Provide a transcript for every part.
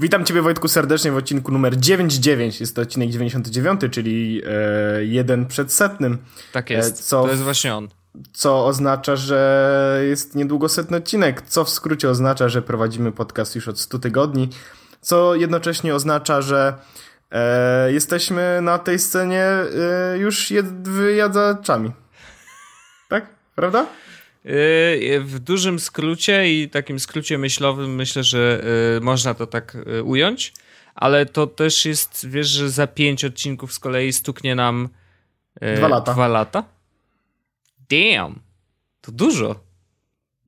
Witam Ciebie Wojtku serdecznie w odcinku numer 99. Jest to odcinek 99, czyli e, jeden przed setnym. Tak jest, e, co, to jest właśnie on. Co oznacza, że jest niedługo setny odcinek, co w skrócie oznacza, że prowadzimy podcast już od 100 tygodni, co jednocześnie oznacza, że e, jesteśmy na tej scenie e, już jed, wyjadzaczami. Tak? Prawda? Yy, w dużym skrócie i takim skrócie myślowym myślę, że yy, można to tak ująć, ale to też jest, wiesz, że za pięć odcinków z kolei stuknie nam dwa lata. Dwa lata? Damn! To dużo.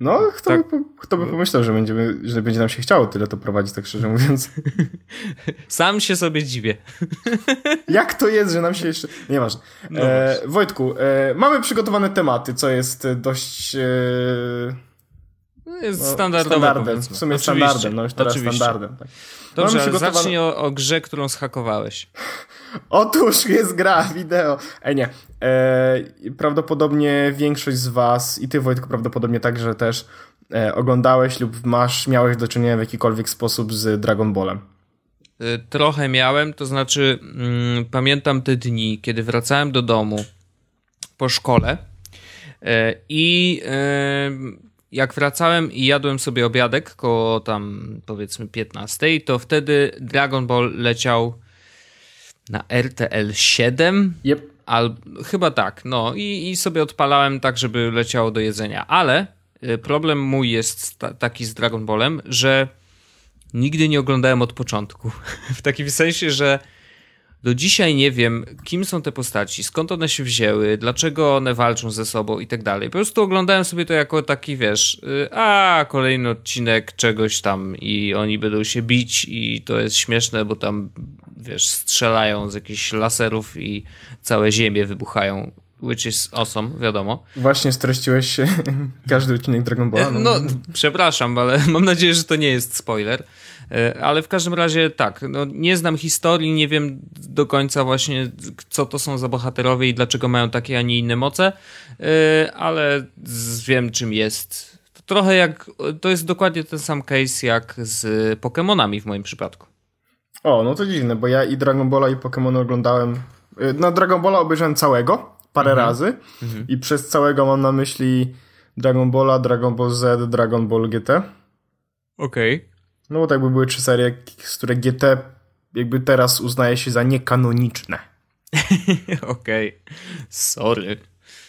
No, kto, tak. by, kto by pomyślał, że, będziemy, że będzie nam się chciało tyle to prowadzić, tak szczerze mówiąc. Sam się sobie dziwię. Jak to jest, że nam się jeszcze... Nieważne. No e, Wojtku, e, mamy przygotowane tematy, co jest dość... E, jest no, standardowe, standardem. W sumie Oczywiście. standardem, no już teraz Oczywiście. standardem. Tak. Dobrze, zacznij o, o grze, którą schakowałeś. Otóż jest gra wideo. Ej, nie. E, prawdopodobnie większość z was i ty Wojtku prawdopodobnie także też e, oglądałeś lub masz, miałeś do czynienia w jakikolwiek sposób z Dragon Ballem. E, trochę miałem, to znaczy mm, pamiętam te dni, kiedy wracałem do domu po szkole e, i jak wracałem i jadłem sobie obiadek koło tam powiedzmy 15, to wtedy Dragon Ball leciał na RTL 7. Yep. Al, chyba tak, no i, i sobie odpalałem tak, żeby leciało do jedzenia, ale y, problem mój jest taki z Dragon Ballem, że nigdy nie oglądałem od początku. w takim sensie, że do dzisiaj nie wiem, kim są te postaci, skąd one się wzięły, dlaczego one walczą ze sobą i tak dalej. Po prostu oglądałem sobie to jako taki, wiesz, y, a kolejny odcinek czegoś tam i oni będą się bić i to jest śmieszne, bo tam, wiesz, strzelają z jakichś laserów i całe ziemie wybuchają which is awesome, wiadomo. Właśnie streściłeś każdy odcinek Dragon Ball. No, no, przepraszam, ale mam nadzieję, że to nie jest spoiler. E, ale w każdym razie tak, no, nie znam historii, nie wiem do końca właśnie, co to są za bohaterowie i dlaczego mają takie, a nie inne moce, e, ale wiem, czym jest. To trochę jak, to jest dokładnie ten sam case jak z Pokémonami w moim przypadku. O, no to dziwne, bo ja i Dragon Balla i Pokémon oglądałem. E, no, Dragon Balla obejrzałem całego parę mhm. razy mhm. i przez całego mam na myśli Dragon Balla, Dragon Ball Z, Dragon Ball GT. Okej. Okay. No bo tak by były trzy serie, z które GT jakby teraz uznaje się za niekanoniczne. Okej, okay. sorry.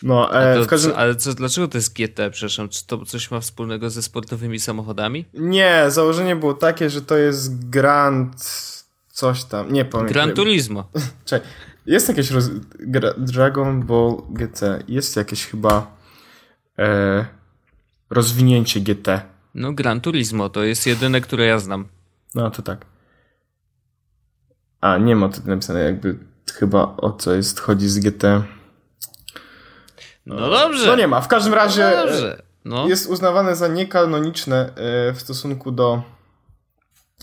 No, e, to, w każdym... Ale co, dlaczego to jest GT, przepraszam? Czy to coś ma wspólnego ze sportowymi samochodami? Nie, założenie było takie, że to jest Grand coś tam, nie pamiętam. Gran Turismo. Czekaj, jest jakieś roz... Dragon Ball GT, jest jakieś chyba e, rozwinięcie GT. No, Gran Turismo to jest jedyne, które ja znam. No, to tak. A, nie ma tutaj napisane jakby chyba o co jest, chodzi z GT. No, no dobrze. No nie ma. W każdym razie no dobrze. No. jest uznawane za niekanoniczne e, w stosunku do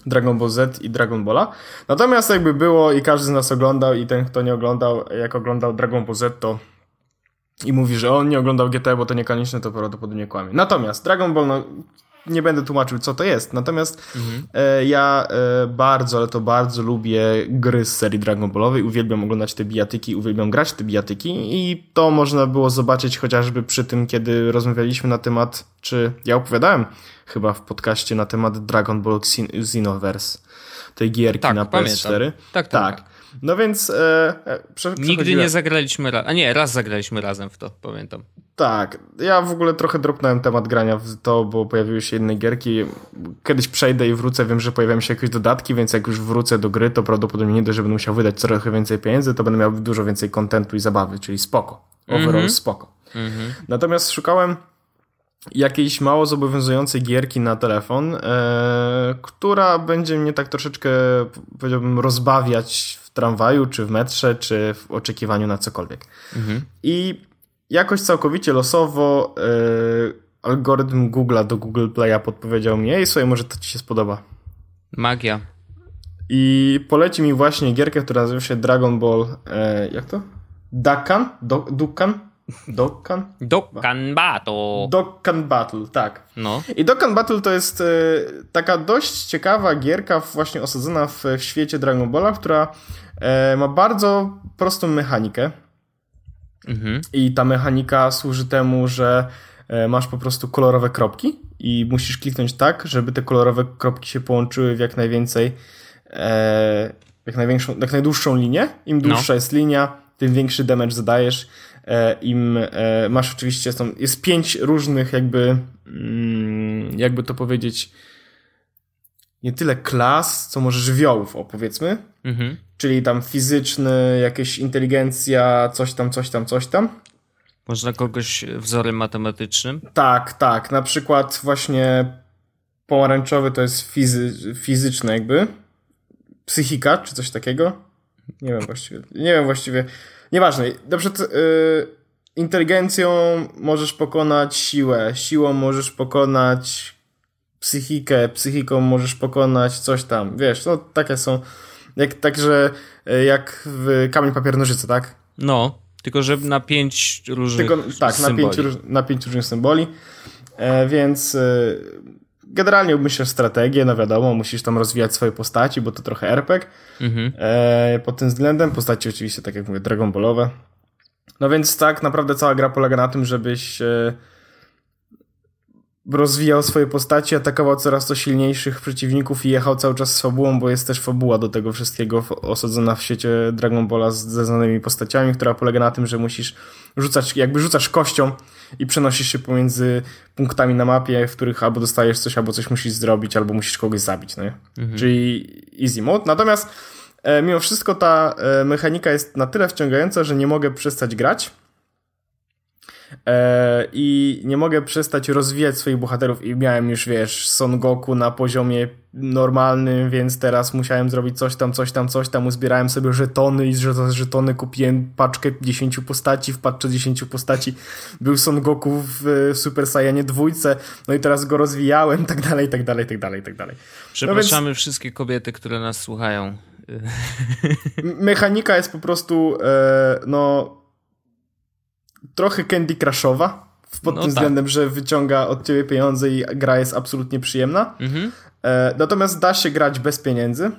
Dragon Ball Z i Dragon Balla. Natomiast jakby było i każdy z nas oglądał i ten, kto nie oglądał, jak oglądał Dragon Ball Z, to i mówi, że on nie oglądał GT, bo to niekonieczne, to prawdopodobnie kłamie. Natomiast Dragon Ball, no, nie będę tłumaczył, co to jest. Natomiast mhm. e, ja e, bardzo, ale to bardzo lubię gry z serii Dragon Ballowej. Uwielbiam oglądać te bijatyki, uwielbiam grać te bijatyki i to można było zobaczyć chociażby przy tym, kiedy rozmawialiśmy na temat, czy ja opowiadałem chyba w podcaście na temat Dragon Ball Xenoverse, tej gierki tak, na PS4. Pamiętam. Tak, tak. tak. No więc e, e Nigdy nie zagraliśmy razem. A nie, raz zagraliśmy razem w to, pamiętam. Tak. Ja w ogóle trochę dropnąłem temat grania w to, bo pojawiły się inne gierki. Kiedyś przejdę i wrócę, wiem, że pojawiają się jakieś dodatki, więc jak już wrócę do gry, to prawdopodobnie nie dość, że będę musiał wydać trochę więcej pieniędzy, to będę miał dużo więcej kontentu i zabawy, czyli spoko. Overall mm -hmm. spoko. Mm -hmm. Natomiast szukałem jakiejś mało zobowiązującej gierki na telefon, e, która będzie mnie tak troszeczkę, powiedziałbym, rozbawiać w tramwaju, czy w metrze, czy w oczekiwaniu na cokolwiek. Mhm. I jakoś całkowicie losowo e, algorytm Google'a do Google Play'a podpowiedział mi, ej, sobie może to ci się spodoba. Magia. I poleci mi właśnie gierkę, która nazywa się Dragon Ball, e, jak to? Dakan? Dokkan? Dokkan? Dokkan Battle. Dokkan Battle, tak. No. I Dokkan Battle to jest e, taka dość ciekawa gierka właśnie osadzona w, w świecie Dragon Balla, która e, ma bardzo prostą mechanikę. Mhm. I ta mechanika służy temu, że e, masz po prostu kolorowe kropki i musisz kliknąć tak, żeby te kolorowe kropki się połączyły w jak najwięcej, e, jak, największą, jak najdłuższą linię. Im dłuższa no. jest linia, tym większy damage zadajesz. E, Im e, masz oczywiście, są, jest pięć różnych jakby, mm, jakby to powiedzieć, nie tyle klas, co może żywiołów, o powiedzmy. Mhm. Czyli tam fizyczny, jakieś inteligencja, coś tam, coś tam, coś tam. Można kogoś wzorem matematycznym? Tak, tak. Na przykład właśnie pomarańczowy to jest fizy fizyczny jakby. Psychika, czy coś takiego. Nie wiem właściwie. Nie wiem właściwie. Nieważne. Na przykład yy, inteligencją możesz pokonać siłę, siłą możesz pokonać psychikę, psychiką możesz pokonać coś tam. Wiesz, no takie są. Jak, także y, jak w kamień papier nożyce, tak? No, tylko że na pięć różnych Tylko, Tak, symboli. Na, pięć, na pięć różnych symboli. E, więc e, generalnie myślę strategię, no wiadomo, musisz tam rozwijać swoje postaci, bo to trochę RPG. Mhm. E, pod tym względem postaci oczywiście, tak jak mówię, Dragon Ballowe. No więc tak naprawdę cała gra polega na tym, żebyś e, rozwijał swoje postaci, atakował coraz to silniejszych przeciwników i jechał cały czas z fabułą, bo jest też fabuła do tego wszystkiego osadzona w świecie Dragon Balla ze znanymi postaciami, która polega na tym, że musisz rzucać, jakby rzucasz kością i przenosisz się pomiędzy punktami na mapie, w których albo dostajesz coś, albo coś musisz zrobić, albo musisz kogoś zabić, no nie? Mhm. Czyli easy mode. Natomiast e, mimo wszystko ta e, mechanika jest na tyle wciągająca, że nie mogę przestać grać I nie mogę przestać rozwijać swoich bohaterów i miałem już, wiesz, Son Goku na poziomie normalnym, więc teraz musiałem zrobić coś tam, coś tam, coś tam, uzbierałem sobie żetony i z żetony kupiłem paczkę 10 postaci, w paczce 10 postaci był Son Goku w Super Saiyanie dwójce, no i teraz go rozwijałem, tak dalej, tak dalej, tak dalej, tak dalej. Przepraszamy no więc... wszystkie kobiety, które nas słuchają. Mechanika jest po prostu, e, no trochę Candy Crushowa, pod no tym tak. względem, że wyciąga od ciebie pieniądze i gra jest absolutnie przyjemna. Mhm. E, natomiast da się grać bez pieniędzy.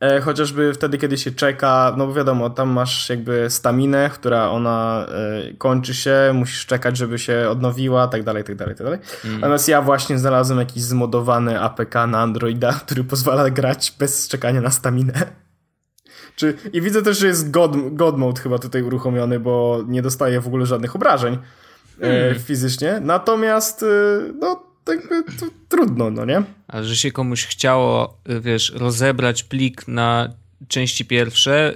E, chociażby wtedy, kiedy się czeka, no bo wiadomo, tam masz jakby staminę, która ona e, kończy się, musisz czekać, żeby się odnowiła, tak dalej, tak dalej, tak dalej. Mm. Natomiast ja właśnie znalazłem jakiś zmodowany APK na Androida, który pozwala grać bez czekania na staminę. Czy, I widzę też, że jest God, God Mode chyba tutaj uruchomiony, bo nie dostaje w ogóle żadnych obrażeń e, hmm. fizycznie. Natomiast, e, no, tak to, trudno, no nie? A że się komuś chciało, e, wiesz, rozebrać plik na części pierwsze,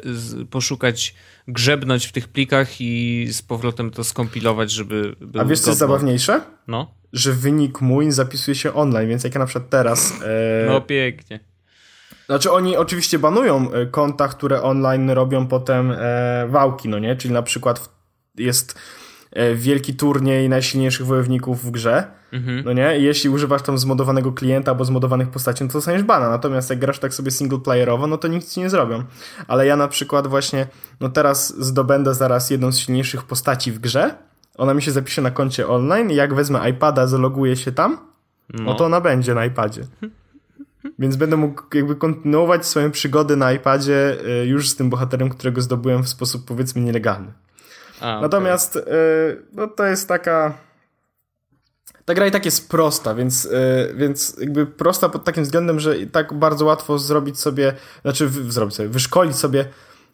poszukać, grzebnąć w tych plikach i z powrotem to skompilować, żeby... A wiesz, co jest zabawniejsze? No. Że wynik mój zapisuje się online, więc jak ja na przykład teraz... E... No pięknie. Znaczy oni oczywiście banują e, konta, które online robią potem e, wałki, no nie? Czyli na przykład jest e, wielki turniej najsilniejszych wojowników w grze, mhm. no nie? I jeśli używasz tam zmodowanego klienta albo zmodowanych postaci, no to dostaniesz bana. Natomiast jak grasz tak sobie singleplayerowo, no to nic ci nie zrobią. Ale ja na przykład właśnie, no teraz zdobędę zaraz jedną z silniejszych postaci w grze, ona mi się zapisze na koncie online i jak wezmę iPada, zaloguję się tam, no, no to ona będzie na iPadzie. Więc będę mógł jakby kontynuować swoją przygodę na iPadzie y, już z tym bohaterem, którego zdobyłem w sposób powiedzmy nielegalny. A, Natomiast okay. no to jest taka... Ta gra i tak jest prosta, więc, y, więc jakby prosta pod takim względem, że i tak bardzo łatwo zrobić sobie, znaczy zrobić sobie, wyszkolić sobie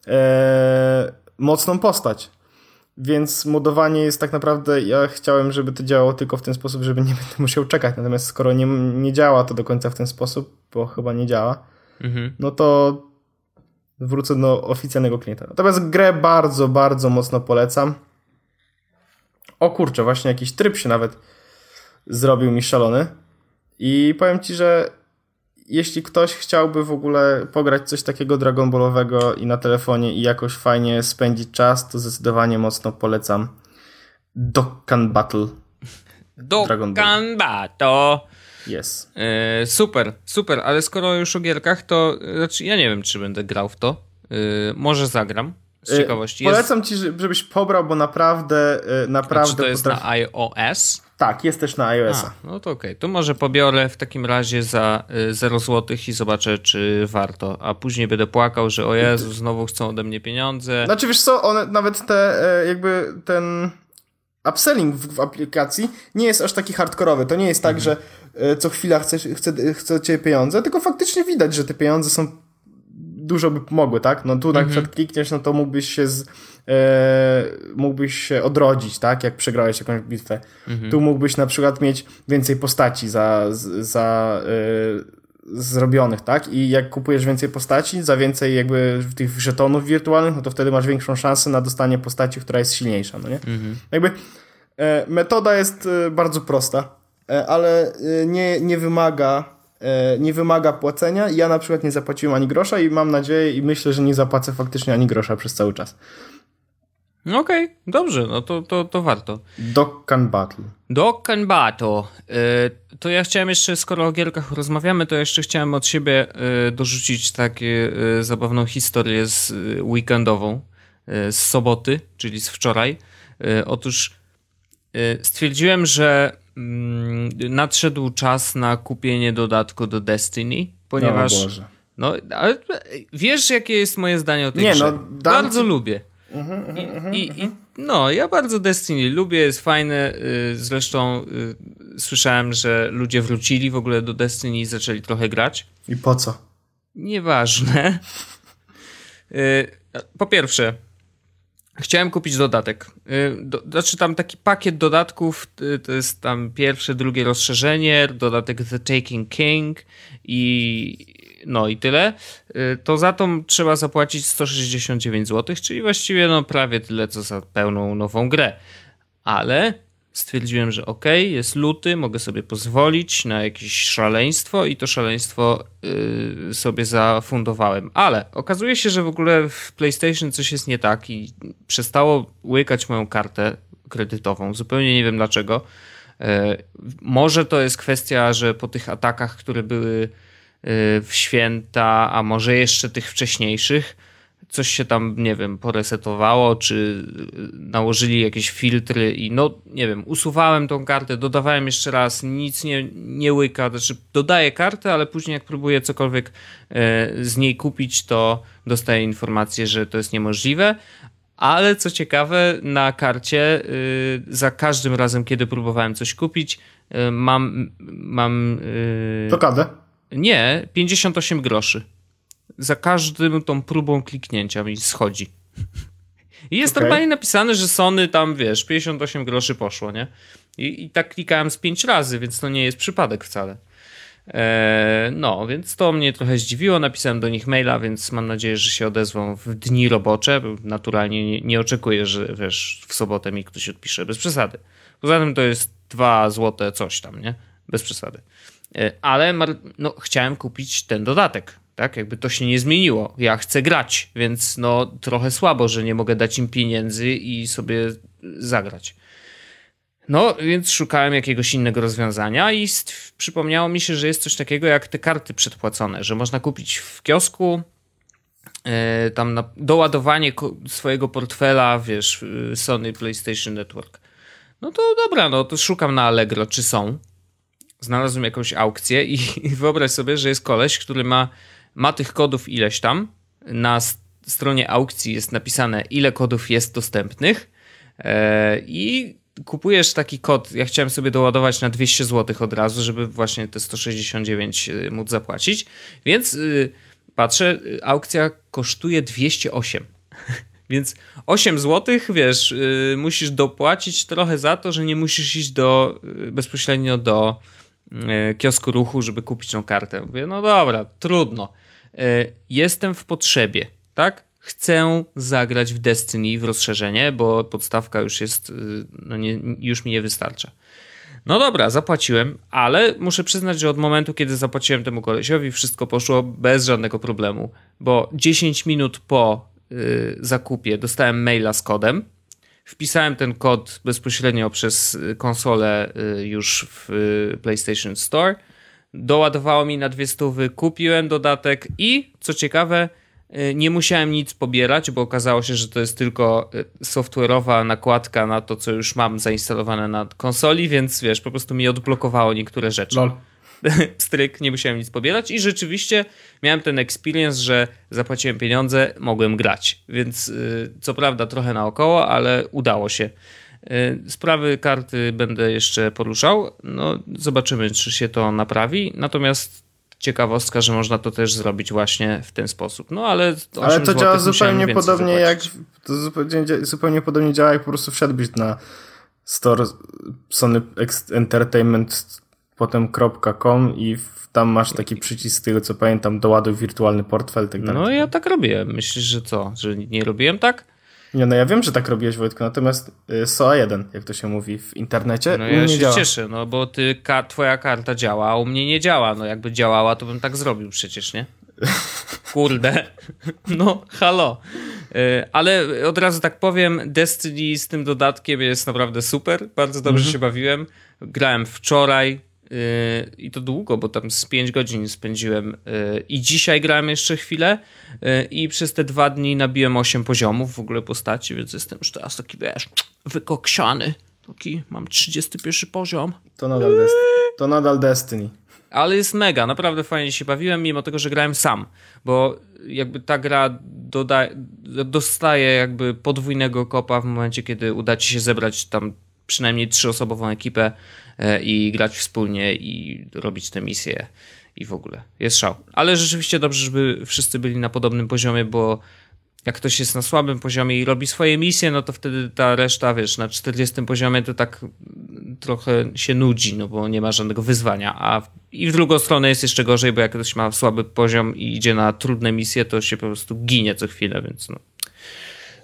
e, mocną postać. Więc modowanie jest tak naprawdę, ja chciałem, żeby to działało tylko w ten sposób, żeby nie będę musiał czekać. Natomiast skoro nie, nie działa to do końca w ten sposób, bo chyba nie działa, mhm. no to wrócę do oficjalnego klienta. Natomiast grę bardzo, bardzo mocno polecam. O kurczę, właśnie jakiś tryb się nawet zrobił mi szalony. I powiem ci, że jeśli ktoś chciałby w ogóle pograć coś takiego Dragon Ballowego i na telefonie i jakoś fajnie spędzić czas, to zdecydowanie mocno polecam Dokkan Battle. Dokkan Battle. Yes. Yy, super, super, ale skoro już o gierkach, to znaczy ja nie wiem, czy będę grał w to. Yy, może zagram. Z ciekawości. Polecam jest... ci, żebyś pobrał, bo naprawdę, naprawdę. A czy to jest potrafi... na iOS? Tak, jest też na iOS-a. A, no to okej, okay. to może pobiorę w takim razie za 0 zł i zobaczę, czy warto. A później będę płakał, że o Jezu, znowu chcą ode mnie pieniądze. Znaczy wiesz co, one nawet te, jakby ten upselling w, w, aplikacji nie jest aż taki hardkorowy. To nie jest tak, mhm. że co chwila chcesz, chce, chcecie pieniądze, tylko faktycznie widać, że te pieniądze są dużo by pomogły, tak? No tu mhm. na przykład klikniesz, no to mógłbyś się z, e, mógłbyś się odrodzić, tak? Jak przegrałeś jakąś bitwę. Mhm. Tu mógłbyś na przykład mieć więcej postaci za, za e, zrobionych, tak? I jak kupujesz więcej postaci, za więcej jakby tych żetonów wirtualnych, no to wtedy masz większą szansę na dostanie postaci, która jest silniejsza, no nie? Mhm. Jakby e, metoda jest e, bardzo prosta, e, ale e, nie, nie wymaga nie wymaga płacenia. Ja na przykład nie zapłaciłem ani grosza i mam nadzieję i myślę, że nie zapłacę faktycznie ani grosza przez cały czas. No okej, okay, dobrze, no to, to, to warto. Dokkan Battle. Dokkan Battle. Yy, to ja chciałem jeszcze, skoro o gierkach rozmawiamy, to jeszcze chciałem od siebie yy, dorzucić taką zabawną historię z weekendową z soboty, czyli z wczoraj. Otóż stwierdziłem, że nadszedł czas na kupienie dodatku do Destiny, ponieważ... No, Boże. No, ale wiesz, jakie jest moje zdanie o tej Nie, grze? No, Bardzo ci... lubię. Mhm, I, mhm, i, I, mhm. no, ja bardzo Destiny lubię, jest fajne. Y, zresztą y, słyszałem, że ludzie wrócili w ogóle do Destiny i zaczęli trochę grać. I po co? Nieważne. Y, po pierwsze, chciałem kupić dodatek. Do, znaczy tam taki pakiet dodatków, to jest tam pierwsze, drugie rozszerzenie, dodatek The Taking King i no i tyle, y, to za to trzeba zapłacić 169 zł, czyli właściwie no prawie tyle, co za pełną nową grę. Ale stwierdziłem, że ok, jest luty, mogę sobie pozwolić na jakieś szaleństwo i to szaleństwo yy, sobie zafundowałem. Ale okazuje się, że w ogóle w PlayStation coś jest nie tak i przestało łykać moją kartę kredytową. Zupełnie nie wiem dlaczego. Yy, może to jest kwestia, że po tych atakach, które były w święta, a może jeszcze tych wcześniejszych, coś się tam, nie wiem, poresetowało, czy nałożyli jakieś filtry i no, nie wiem, usuwałem tą kartę, dodawałem jeszcze raz, nic nie, nie łyka, znaczy dodaję kartę, ale później jak próbuję cokolwiek e, z niej kupić, to dostaję informację, że to jest niemożliwe, ale co ciekawe, na karcie y, za każdym razem, kiedy próbowałem coś kupić, y, mam. mam yy... Blokadę? Nie, 58 groszy. Za każdym tą próbą kliknięcia mi schodzi. I jest okay. normalnie napisane, że Sony tam, wiesz, 58 groszy poszło, nie? I, I, tak klikałem z 5 razy, więc to nie jest przypadek wcale. Eee, no, więc to mnie trochę zdziwiło. Napisałem do nich maila, więc mam nadzieję, że się odezwą w dni robocze. Naturalnie nie, nie oczekuję, że wiesz, w sobotę mi ktoś odpisze, bez przesady. Poza tym to jest 2 złote coś tam, nie? Bez przesady. E, ale no, chciałem kupić ten dodatek. Tak, jakby to się nie zmieniło. Ja chcę grać, więc no trochę słabo, że nie mogę dać im pieniędzy i sobie zagrać. No, więc szukałem jakiegoś innego rozwiązania i przypomniało mi się, że jest coś takiego jak te karty przedpłacone, że można kupić w kiosku yy, tam na doładowanie swojego portfela, wiesz, Sony PlayStation Network. No to dobra, no to szukam na Allegro, czy są znalazłem jakąś aukcję i, i wyobraź sobie, że jest koleś, który ma, ma tych kodów ileś tam. Na stronie aukcji jest napisane, ile kodów jest dostępnych e, i kupujesz taki kod. Ja chciałem sobie doładować na 200 zł od razu, żeby właśnie te 169 e, móc zapłacić. Więc y, patrzę, aukcja kosztuje 208. Więc 8 zł, wiesz, y, musisz dopłacić trochę za to, że nie musisz iść do, y, bezpośrednio do kiosku ruchu, żeby kupić tą kartę. Mówię, no dobra, trudno. E, jestem w potrzebie, tak? Chcę zagrać w Destiny, w rozszerzenie, bo podstawka już jest, e, no nie, już mi nie wystarcza. No dobra, zapłaciłem, ale muszę przyznać, że od momentu, kiedy zapłaciłem temu kolesiowi, wszystko poszło bez żadnego problemu, bo 10 minut po y, zakupie dostałem maila z kodem, Wpisałem ten kod bezpośrednio przez konsolę y, już w y, PlayStation Store. Doładowało mi na dwie stówy, kupiłem dodatek i co ciekawe, Y, nie musiałem nic pobierać, bo okazało się, że to jest tylko y, software'owa nakładka na to, co już mam zainstalowane na konsoli, więc wiesz, po prostu mi odblokowało niektóre rzeczy. Lol. Stryk, nie musiałem nic pobierać i rzeczywiście miałem ten experience, że zapłaciłem pieniądze, mogłem grać. Więc y, co prawda trochę naokoło, ale udało się. Sprawy karty będę jeszcze poruszał. No, zobaczymy, czy się to naprawi. Natomiast ciekawostka, że można to też zrobić właśnie w ten sposób. No ale. Ale to działa zupełnie podobnie jak. To zupełnie, zupełnie podobnie działa, jak po prostu wszedłbyś na store Sony Entertainment potem .com i tam masz taki przycisk z tego co pamiętam doładuj wirtualny portfel tak dalej. No ja tak robię. Myślisz, że co? Że nie robiłem tak? Nie, no ja wiem, że tak robiłeś Wojtku, natomiast y, SOA1, jak to się mówi w internecie, No ja się działa. cieszę, no bo ty, ka, twoja karta działa, a u mnie nie działa. No jakby działała, to bym tak zrobił przecież, nie? Kurde. No, halo. Y, ale od razu tak powiem, Destiny z tym dodatkiem jest naprawdę super. Bardzo dobrze mhm. się bawiłem. Grałem wczoraj, i to długo, bo tam z 5 godzin spędziłem y, i dzisiaj grałem jeszcze chwilę y, i przez te dwa dni nabiłem 8 poziomów w ogóle postaci, więc jestem już teraz taki, wiesz, wykoksiany. Taki, mam 31 poziom. To nadal, Destiny. to nadal Destiny. Ale jest mega, naprawdę fajnie się bawiłem, mimo tego, że grałem sam, bo jakby ta gra doda dostaje jakby podwójnego kopa w momencie, kiedy uda ci się zebrać tam przynajmniej trzyosobową ekipę e, i grać wspólnie i robić te misje i w ogóle. Jest szał. Ale rzeczywiście dobrze, żeby wszyscy byli na podobnym poziomie, bo jak ktoś jest na słabym poziomie i robi swoje misje, no to wtedy ta reszta, wiesz, na 40 poziomie to tak trochę się nudzi, no bo nie ma żadnego wyzwania. A i w drugą stronę jest jeszcze gorzej, bo jak ktoś ma słaby poziom i idzie na trudne misje, to się po prostu ginie co chwilę, więc no.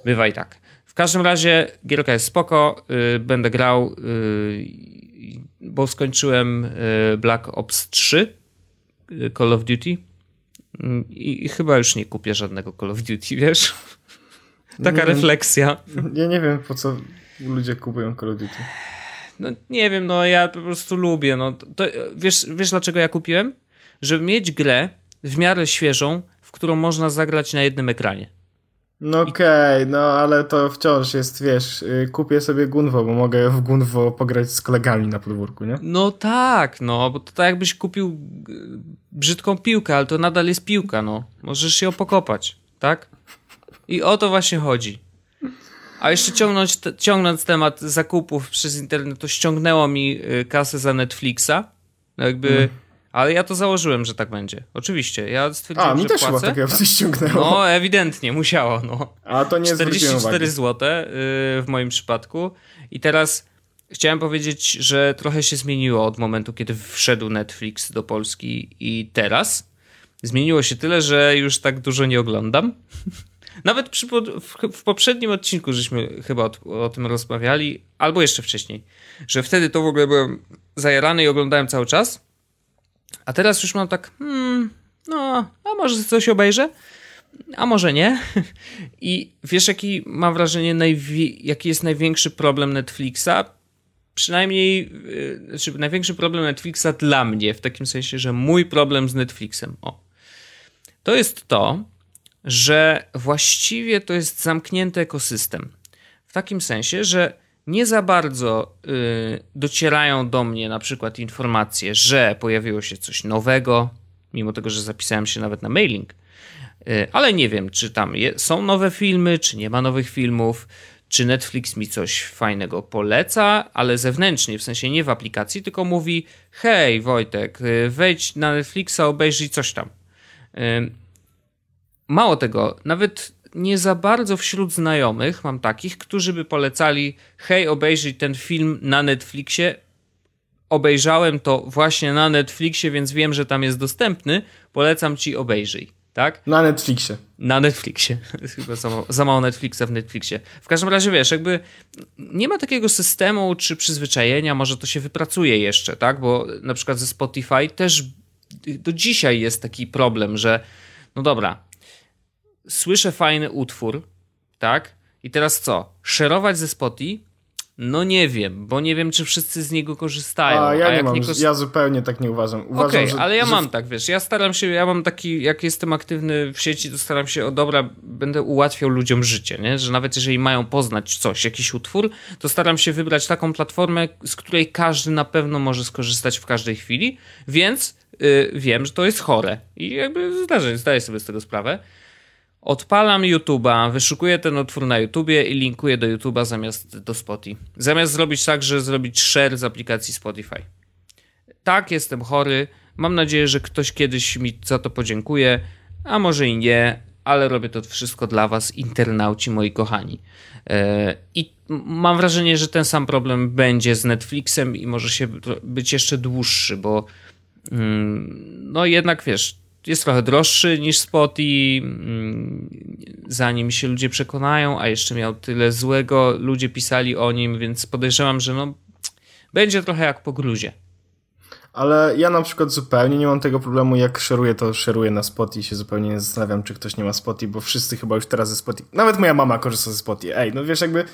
Bywa i tak każdym razie gierka jest spoko, yy, będę grał, yy, bo skończyłem yy, Black Ops 3 y, Call of Duty i, i, chyba już nie kupię żadnego Call of Duty, wiesz? Taka nie, refleksja. Ja nie wiem, po co ludzie kupują Call of Duty. No nie wiem, no ja po prostu lubię. No, to, wiesz, wiesz dlaczego ja kupiłem? Żeby mieć grę w miarę świeżą, w którą można zagrać na jednym ekranie. No okej, okay, no ale to wciąż jest, wiesz, y, kupię sobie Gunwo, bo mogę w Gunwo pograć z kolegami na podwórku, nie? No tak, no, bo to tak jakbyś kupił y, brzydką piłkę, ale to nadal jest piłka, no. Możesz się pokopać, tak? I o to właśnie chodzi. A jeszcze ciągnąć, ciągnąc temat zakupów przez internet, to ściągnęło mi y, kasę za Netflixa. No jakby... Mm ale ja to założyłem, że tak będzie. Oczywiście. Ja stwierdziłem, A, mi że też płacę. chyba takie coś ściągnęło. No, ewidentnie, musiało. No. A to nie 44 zł w moim przypadku. I teraz chciałem powiedzieć, że trochę się zmieniło od momentu, kiedy wszedł Netflix do Polski i teraz. Zmieniło się tyle, że już tak dużo nie oglądam. Nawet przy, w, poprzednim odcinku żeśmy chyba o, o tym rozmawiali, albo jeszcze wcześniej, że wtedy to w ogóle byłem zajarany i oglądałem cały czas. A teraz już mam tak, hmm, no, a może coś obejrzę? A może nie? I wiesz, jaki mam wrażenie, jaki jest największy problem Netflixa? Przynajmniej, yy, znaczy największy problem Netflixa dla mnie, w takim sensie, że mój problem z Netflixem, o, to jest to, że właściwie to jest zamknięty ekosystem. W takim sensie, że nie za bardzo y, docierają do mnie na przykład informacje, że pojawiło się coś nowego, mimo tego, że zapisałem się nawet na mailing, y, ale nie wiem, czy tam je, są nowe filmy, czy nie ma nowych filmów, czy Netflix mi coś fajnego poleca, ale zewnętrznie, w sensie nie w aplikacji, tylko mówi: Hej, Wojtek, y, wejdź na Netflixa, obejrzyj coś tam. Y, mało tego, nawet nie za bardzo wśród znajomych mam takich, którzy by polecali: hej, obejrzyj ten film na Netflixie. Obejrzałem to właśnie na Netflixie, więc wiem, że tam jest dostępny. Polecam ci, obejrzyj. Tak? Na Netflixie. Na Netflixie. Chyba za, mało, za mało Netflixa w Netflixie. W każdym razie wiesz, jakby nie ma takiego systemu czy przyzwyczajenia, może to się wypracuje jeszcze, tak? Bo na przykład ze Spotify też do dzisiaj jest taki problem, że no dobra, słyszę fajny utwór, tak? I teraz co? Szerować ze Spotify? No nie wiem, bo nie wiem, czy wszyscy z niego korzystają. A ja a nie mam, nie korzyst- ja zupełnie tak nie uważam. Uważam, Okej, że, ale ja że mam tak, wiesz, ja staram się, ja mam taki, jak jestem aktywny w sieci, to staram się, o dobra, będę ułatwiał ludziom życie, nie? Że nawet jeżeli mają poznać coś, jakiś utwór, to staram się wybrać taką platformę, z której każdy na pewno może skorzystać w każdej chwili, więc y, wiem, że to jest chore i jakby zdarzę, zdaję sobie z tego sprawę. Odpalam YouTube'a, wyszukuję ten utwór na YouTubie i linkuję do YouTube'a zamiast do Spotify. Zamiast zrobić tak, że zrobić share z aplikacji Spotify. Tak, jestem chory. Mam nadzieję, że ktoś kiedyś mi za to podziękuje, a może i nie, ale robię to wszystko dla Was, internauci moi kochani. E, I mam wrażenie, że ten sam problem będzie z Netflixem i może się być jeszcze dłuższy, bo mm, no jednak wiesz, jest trochę droższy niż Spotify, mm, zanim się ludzie przekonają, a jeszcze miał tyle złego, ludzie pisali o nim, więc podejrzewam, że no będzie trochę jak po gruzie. Ale ja na przykład zupełnie nie mam tego problemu, jak szeruję, to szeruję na Spotify i się zupełnie nie zastanawiam, czy ktoś nie ma Spotify, bo wszyscy chyba już teraz ze Spotify, nawet moja mama korzysta ze Spotify. Ej, no wiesz, jakby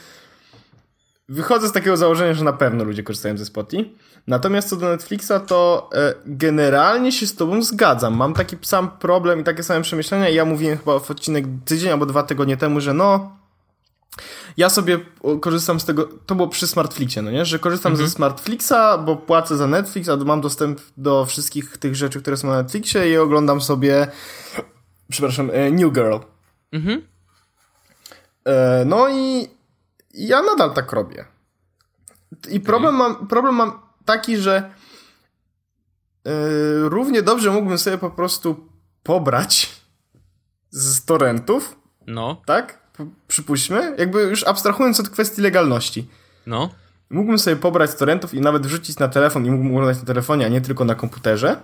wychodzę z takiego założenia, że na pewno ludzie korzystają ze Spotify. Natomiast co do Netflixa, to e, generalnie się z tobą zgadzam. Mam taki sam problem i takie same przemyślenia ja mówiłem chyba w odcinek tydzień albo dwa tygodnie temu, że no ja sobie korzystam z tego, to było przy Smartflixie, no nie? Że korzystam ze Smartflixa, bo płacę za Netflix, a mam dostęp do wszystkich tych rzeczy, które są na Netflixie i oglądam sobie, przepraszam, e, New Girl. Mhm. E, No i ja nadal tak robię. I problem mam, problem mam taki, że e, równie dobrze mógłbym sobie po prostu pobrać z torrentów, No, tak? P- Przypuśćmy, jakby już abstrahując od kwestii legalności. no. Mógłbym sobie pobrać z torrentów i nawet wrzucić na telefon i mógłbym oglądać na telefonie, a nie tylko na komputerze.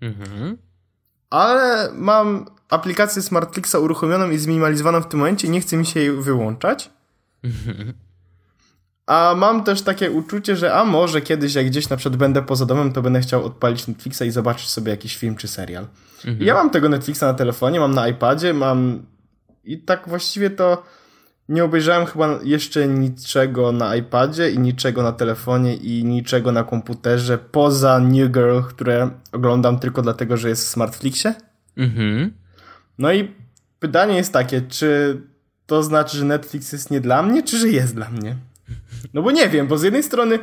Mhm. Ale mam aplikację Smartflixa uruchomioną i zminimalizowaną w tym momencie i nie chce mi się jej wyłączać. A mam też takie uczucie, że a może kiedyś jak gdzieś na przykład będę poza domem, to będę chciał odpalić Netflixa i zobaczyć sobie jakiś film czy serial. I ja mam tego Netflixa na telefonie, mam na iPadzie, mam i tak właściwie to nie obejrzałem chyba jeszcze niczego na iPadzie i niczego na telefonie i niczego na komputerze poza New Girl, które oglądam tylko dlatego, że jest w Smartflixie. Mhm. No i pytanie jest takie, czy to znaczy, że Netflix jest nie dla mnie, czy że jest dla mnie? No bo nie wiem, bo z jednej strony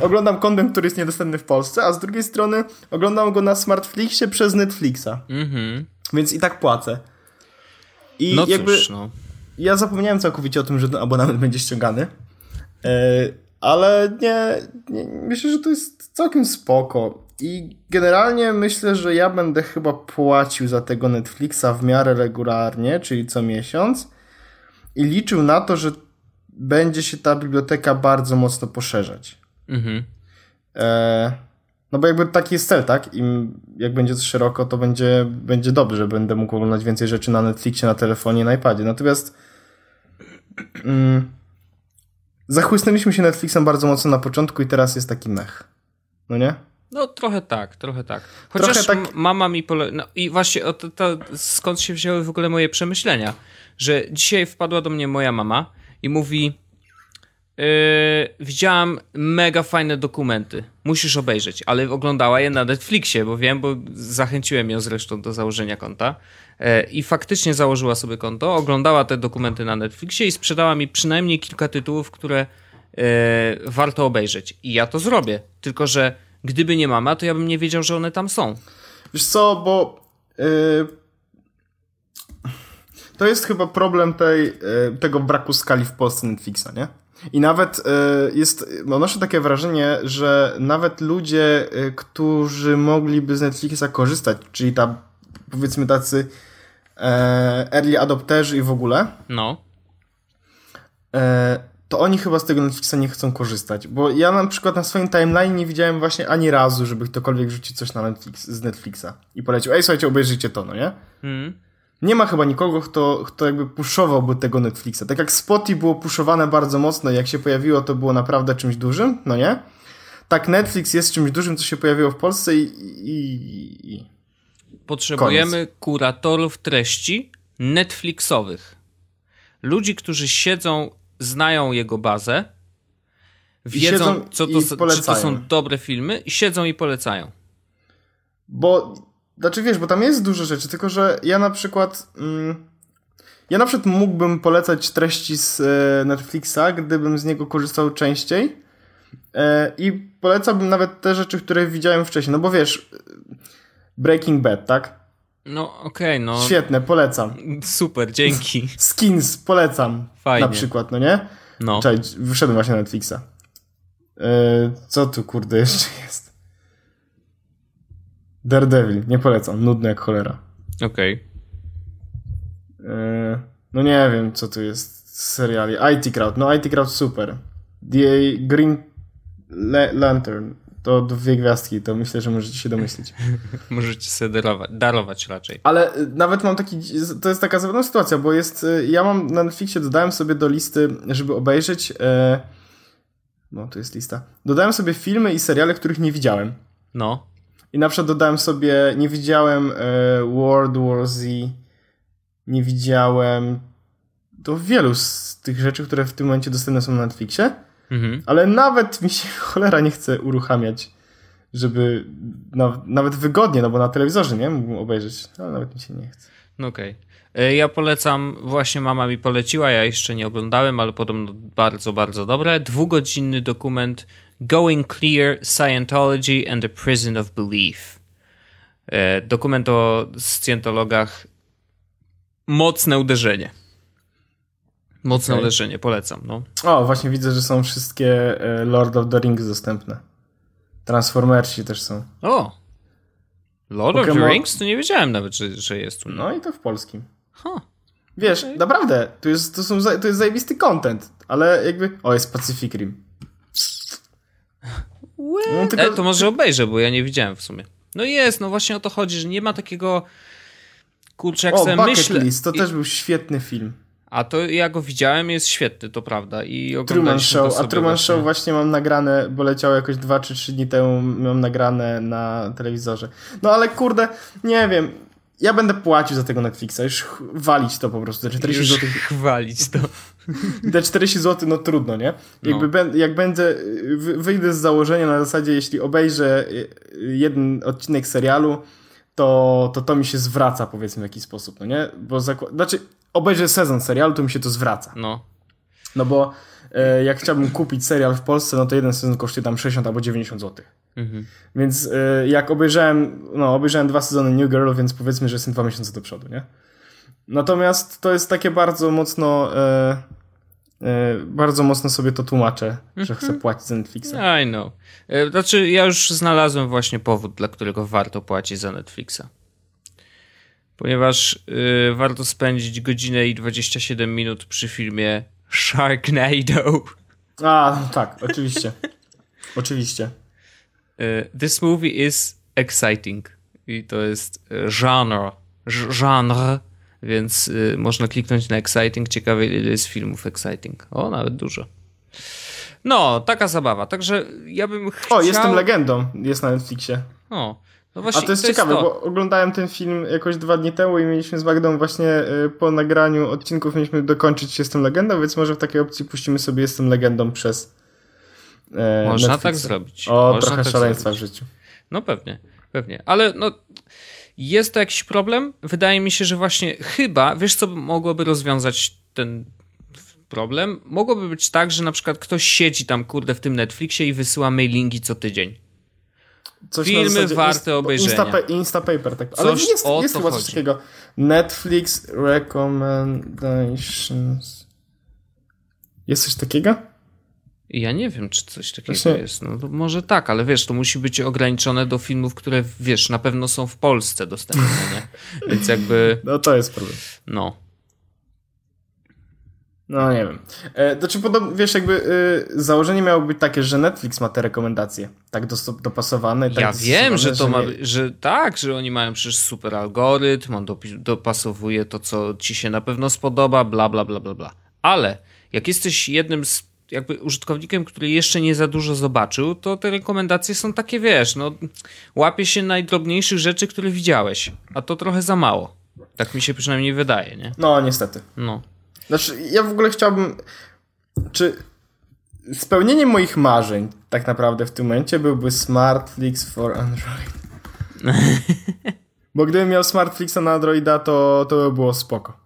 oglądam content, który jest niedostępny w Polsce, a z drugiej strony oglądam go na Smartflixie przez Netflixa, Mhm. więc i tak płacę. I No jakby cóż, no. ja zapomniałem całkowicie o tym, że ten abonament będzie ściągany, e, ale nie, nie, myślę, że to jest całkiem spoko. I generalnie myślę, że ja będę chyba płacił za tego Netflixa w miarę regularnie, czyli co miesiąc i liczył na to, że będzie się ta biblioteka bardzo mocno poszerzać. Mhm. E, no bo jakby taki jest cel, tak? Im jak będzie to szeroko, to będzie, będzie dobrze, będę mógł oglądać więcej rzeczy na Netflixie, na telefonie, na iPadzie. Natomiast mm, zachłysnęliśmy się Netflixem bardzo mocno na początku i teraz jest taki mech. No nie? No trochę tak, trochę tak. Chociaż Trochę tak- mama mi pole... No i właśnie o to, to, skąd się wzięły w ogóle moje przemyślenia, że dzisiaj wpadła do mnie moja mama i mówi yy, widziałam mega fajne dokumenty, musisz obejrzeć, ale oglądała je na Netflixie, bo wiem, bo zachęciłem ją zresztą do założenia konta. Yy, i faktycznie założyła sobie konto, oglądała te dokumenty na Netflixie i sprzedała mi przynajmniej kilka tytułów, które yy, warto obejrzeć. I ja to zrobię, tylko że gdyby nie mama, to ja bym nie wiedział, że one tam są. Wiesz co, bo yy, to jest chyba problem tej, yy, tego braku skali w Polsce Netflixa, nie? I nawet yy, jest, odnoszę takie wrażenie, że nawet ludzie, yy, którzy mogliby z Netflixa korzystać, czyli ta, powiedzmy tacy yy, early adopterzy i w ogóle, No. To oni chyba z tego Netflixa nie chcą korzystać. Bo ja na przykład na swoim timeline nie widziałem właśnie ani razu, żeby ktokolwiek wrzucił coś na Netflix, z Netflixa i polecił, ej słuchajcie, obejrzyjcie to, no nie? Mm. Nie ma chyba nikogo, kto, kto jakby puszowałby tego Netflixa. Tak jak Spotify było puszowane bardzo mocno i jak się pojawiło, to było naprawdę czymś dużym, no nie? Tak Netflix jest czymś dużym, co się pojawiło w Polsce i... i, i... Potrzebujemy kuratorów treści Netflixowych. Ludzi, którzy siedzą, znają jego bazę wiedzą, co to, czy to są dobre filmy i siedzą i polecają. Bo, znaczy wiesz, bo tam jest dużo rzeczy, tylko że ja na przykład. Mm, ja na przykład mógłbym polecać treści z e, Netflixa, gdybym z niego korzystał częściej. E, I polecałbym nawet te rzeczy, które widziałem wcześniej. No bo wiesz, Breaking Bad, tak? No okej, no Świetne, polecam. super, dzięki. Skins, polecam. Fajnie. Na przykład, no nie? No. Czekaj, wyszedłem właśnie na Netflixa. E, co tu kurde jeszcze jest? Daredevil, nie polecam, nudny jak cholera. Okej. E, no nie wiem, co tu jest z seriali. IT Crowd, no IT Crowd super. The Green La- Lantern, to dwie gwiazdki, to myślę, że możecie się domyślić. Możecie sobie darować, darować raczej. Ale y, nawet mam taki, to jest taka zabawna sytuacja, bo jest, y, ja mam na Netflixie, dodałem sobie do listy, żeby obejrzeć, e, no to jest lista, dodałem sobie filmy i seriale, których nie widziałem. No. I na przykład dodałem sobie, nie widziałem e, World War Z, nie widziałem to wielu z tych rzeczy, które w tym momencie dostępne są na Netflixie, Mhm. ale nawet mi się cholera nie chce uruchamiać, żeby na, nawet wygodnie, no bo na telewizorze, nie, mógłbym obejrzeć, ale nawet mi się nie chce. No okej. E, Ja polecam, właśnie mama mi poleciła, ja jeszcze nie oglądałem, ale podobno bardzo, bardzo dobre. Dwugodzinny dokument Going Clear, Scientology and the Prison of Belief. E, Dokument o scjentologach. Mocne uderzenie. Mocne uderzenie, polecam. No. O, właśnie widzę, że są wszystkie e, Lord of the Rings dostępne. Transformersi też są. O! Lord of Pokémon- the Rings? To nie wiedziałem nawet, że, że jest tu. No i to w polskim. Huh. Wiesz, naprawdę, to jest, to, są, to jest zajebisty content, ale jakby... O, jest Pacific Rim. No, tylko- E, to może obejrzę, bo ja nie widziałem w sumie. No jest, no właśnie o to chodzi, że nie ma takiego. Kurczę, jak O, sobie myślę. List, to I- też był świetny film. A to ja go widziałem, jest świetny, to prawda. I Truman Show, a Truman właśnie. Show właśnie mam nagrane, bo leciało jakoś 2 czy 3 dni temu, mam nagrane na telewizorze. No ale kurde, nie wiem, ja będę płacił za tego Netflixa, już walić to po prostu, te 40 Już zł. chwalić to. Te 40 zł, no trudno, nie? Jakby No. ben, jak będę, wy- wyjdę z założenia na zasadzie, jeśli obejrzę jeden odcinek serialu, to, to to mi się zwraca, powiedzmy, w jakiś sposób, no nie? Bo zakła- znaczy, obejrzę sezon serialu, to mi się to zwraca. No. No bo e, jak chciałbym kupić serial w Polsce, no to jeden sezon kosztuje tam 60 albo 90 zł. Mhm. Więc e, jak obejrzałem, no obejrzałem dwa sezony New Girl, więc powiedzmy, że jestem dwa miesiące do przodu, nie? Natomiast to jest takie bardzo mocno, e, e, bardzo mocno sobie to tłumaczę, że chcę płacić za Netflixa. I know. E, Znaczy, ja już znalazłem właśnie powód, dla którego warto płacić za Netflixa. Ponieważ y, warto spędzić godzinę i 27 minut przy filmie Sharknado. A, no tak, oczywiście. oczywiście. Y, This movie is exciting. I to jest y, genre. Genre. Więc y, można kliknąć na exciting. Ciekawe, ile jest filmów exciting. O, nawet dużo. No, taka zabawa. Także ja bym chciał... O, jestem legendą, jest na Netflixie. O, no A właśnie, to jest ciekawe, bo oglądałem ten film jakoś dwa dni temu i mieliśmy z Magdą właśnie y, po nagraniu odcinków mieliśmy dokończyć Jestem Legendą, więc może w takiej opcji puścimy sobie Jestem Legendą przez e, Można Netflixa. tak zrobić. O, Można trochę tak szaleństwa zrobić. w życiu. No pewnie, pewnie. Ale no, jest to jakiś problem? Wydaje mi się, że właśnie chyba, wiesz co mogłoby rozwiązać ten problem? Mogłoby być tak, że na przykład ktoś siedzi tam, kurde, w tym Netflixie i wysyła mailingi co tydzień. Coś Filmy zasadzie warte obejrzenia. Instapa- Instapaper, tak. Ale Coś jest, jest to chyba coś chodzi. takiego. Netflix Recommendations. Jest coś takiego? Ja nie wiem, czy coś takiego Właśnie- jest. No może tak, ale wiesz, to musi być ograniczone do filmów, które, wiesz, na pewno są w Polsce dostępne, nie? Więc jakby, No to jest problem. no. No nie wiem. E, to czy podobnie, wiesz, jakby y, założenie miało być takie, że Netflix ma te rekomendacje tak dos- dopasowane. Tak Ja wiem, że to ma, nie- że tak, że oni mają przecież super algorytm, on dopasowuje to, co ci się na pewno spodoba, bla, bla, bla, bla, bla. Ale jak jesteś jednym z jakby użytkownikiem, który jeszcze nie za dużo zobaczył, to te rekomendacje są takie, wiesz, no łapie się najdrobniejszych rzeczy, które widziałeś, a to trochę za mało. Tak mi się przynajmniej wydaje, nie? No niestety. No. Znaczy, ja w ogóle chciałbym. Czy spełnieniem moich marzeń tak naprawdę w tym momencie byłby Smartflix for Android. Bo gdybym miał Smartflixa na Androida, to, to by było spoko.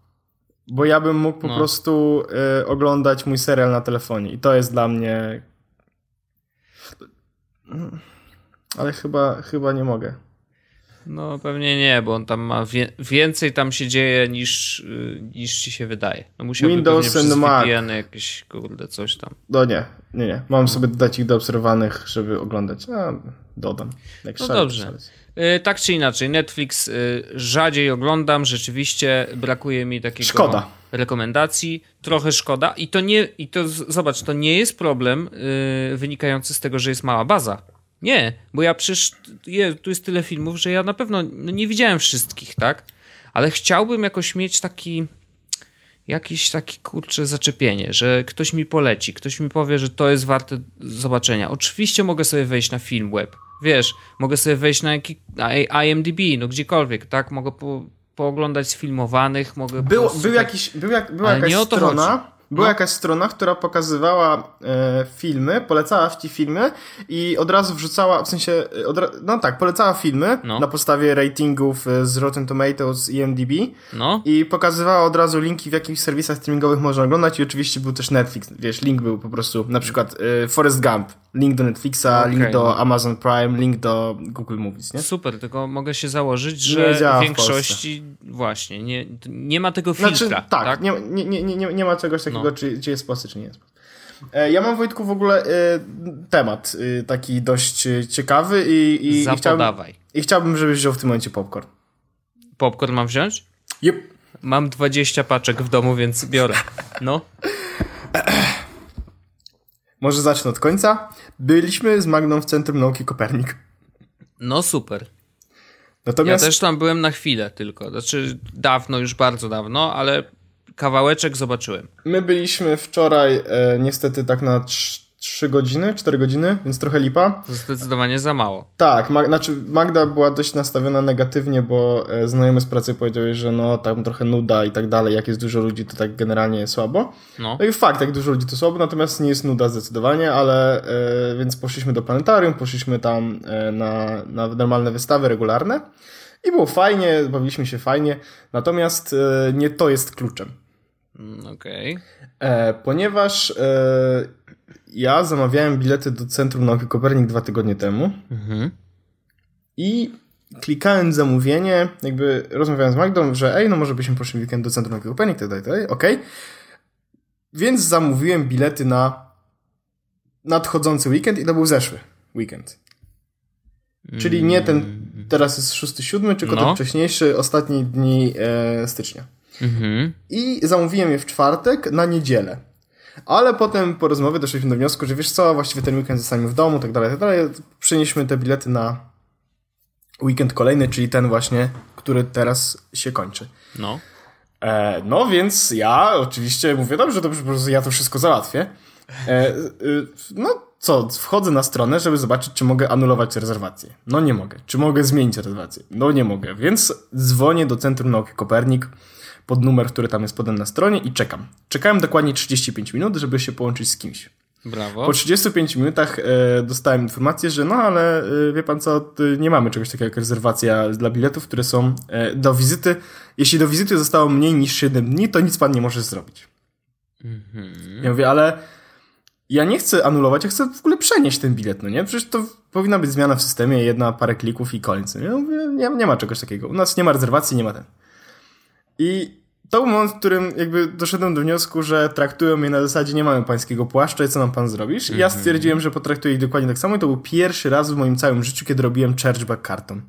Bo ja bym mógł po No. prostu y, oglądać mój serial na telefonie i to jest dla mnie... Ale chyba, chyba nie mogę. No pewnie nie, bo on tam ma wie, więcej tam się dzieje niż, y, niż ci się wydaje. No musiałby Windows pewnie przez Mac. VPN jakieś kurde coś tam. No nie, nie, nie. Mam sobie dodać ich do obserwowanych, żeby oglądać. A, dodam. Jak No szaleć, dobrze. szaleć. Y, tak czy inaczej, Netflix y, rzadziej oglądam, rzeczywiście brakuje mi takiego Szkoda. rekomendacji, trochę szkoda i to nie, i to zobacz, to nie jest problem wynikający z tego, że jest mała baza. Nie, bo ja przecież, je, tu jest tyle filmów, że ja na pewno no, nie widziałem wszystkich, tak? Ale chciałbym jakoś mieć taki, jakieś takie kurcze zaczepienie, że ktoś mi poleci, ktoś mi powie, że to jest warte zobaczenia. Oczywiście mogę sobie wejść na film web, wiesz, mogę sobie wejść na, jaki, na IMDb, no gdziekolwiek, tak? Mogę po, pooglądać sfilmowanych, mogę Był, był jakiś, był jak, była Ale jakaś nie o to strona, chodzi. Była No. jakaś strona, która pokazywała e, filmy, polecała ci filmy i od razu wrzucała, w sensie, e, no tak, polecała filmy No. na podstawie ratingów e, z Rotten Tomatoes i IMDb No, i pokazywała od razu linki, w jakich serwisach streamingowych można oglądać i oczywiście był też Netflix, wiesz, link był po prostu, na przykład e, Forrest Gump, link do Netflixa, Okej, link do no. Amazon Prime, link do Google Movies, nie? super, tylko mogę się założyć, że w w większości właśnie nie, nie ma tego filtra. Znaczy, tak, tak? Nie, nie, nie- nie ma czegoś takiego, No. czy, czy jest posty, czy nie jest. E, Ja mam, Wojtku, w ogóle e, temat e, taki dość ciekawy i, i, i, chciałbym, i chciałbym, żebyś wziął w tym momencie popcorn. Popcorn mam wziąć? Yep. Mam 20 paczek w domu, więc biorę. No. Może zacznę od końca. Byliśmy z Magną w Centrum Nauki Kopernik. No super. Ja Natomiast też tam byłem na chwilę tylko. Znaczy dawno, już bardzo dawno, ale kawałeczek zobaczyłem. my byliśmy wczoraj e, niestety tak na 3 godziny, 4 godziny, więc trochę lipa. Zdecydowanie za mało. Tak, Mag- znaczy Magda była dość nastawiona negatywnie, bo e, znajomy z pracy powiedział, że no tam trochę nuda i tak dalej, jak jest dużo ludzi, to tak generalnie słabo. No. No i fakt, jak dużo ludzi to słabo, natomiast nie jest nuda zdecydowanie, ale e, więc poszliśmy do planetarium, poszliśmy tam e, na, na normalne wystawy regularne i było fajnie, bawiliśmy się fajnie, natomiast e, nie to jest kluczem. Mm, Okej. E, ponieważ e, ja zamawiałem bilety do Centrum Nauki Kopernik dwa tygodnie temu Mhm. i klikałem zamówienie, jakby rozmawiałem z Magdą, że ej, no może byśmy poszli weekend do Centrum Nauki Kopernik, tak dalej, tak dalej, okej. Więc zamówiłem bilety na nadchodzący weekend i to był zeszły weekend. Czyli nie ten, teraz jest 6-7, tylko No. ten wcześniejszy, ostatni dni e, stycznia. Mhm. I zamówiłem je w czwartek na niedzielę. Ale potem po rozmowie doszliśmy do wniosku, że wiesz co, właściwie ten weekend zostaniemy w domu, tak dalej, tak dalej. Przenieśmy te bilety na weekend kolejny, czyli ten właśnie, który teraz się kończy. No. E, no więc ja oczywiście mówię, dobrze, dobrze, po prostu ja to wszystko załatwię. E, y, no co, wchodzę na stronę, żeby zobaczyć, czy mogę anulować rezerwację. No nie mogę. Czy mogę zmienić rezerwację? No nie mogę. Więc dzwonię do Centrum Nauki Kopernik pod numer, który tam jest podany na stronie i czekam. Czekałem dokładnie 35 minut, żeby się połączyć z kimś. Brawo. Po 35 minutach e, dostałem informację, że no ale e, wie pan co, nie mamy czegoś takiego jak rezerwacja dla biletów, które są e, do wizyty. Jeśli do wizyty zostało mniej niż 7 dni, to nic pan nie może zrobić. Mhm. Ja mówię, ale ja nie chcę anulować, ja chcę w ogóle przenieść ten bilet, no nie? Przecież to powinna być zmiana w systemie, jedna parę klików i koniec. Ja mówię, nie, nie ma czegoś takiego. U nas nie ma rezerwacji, nie ma ten. I to był moment, w którym jakby doszedłem do wniosku, że traktują mnie na zasadzie nie mamy pańskiego płaszcza i co nam pan zrobisz? I ja stwierdziłem, że potraktuję ich dokładnie tak samo i to był pierwszy raz w moim całym życiu, kiedy robiłem chargeback kartą.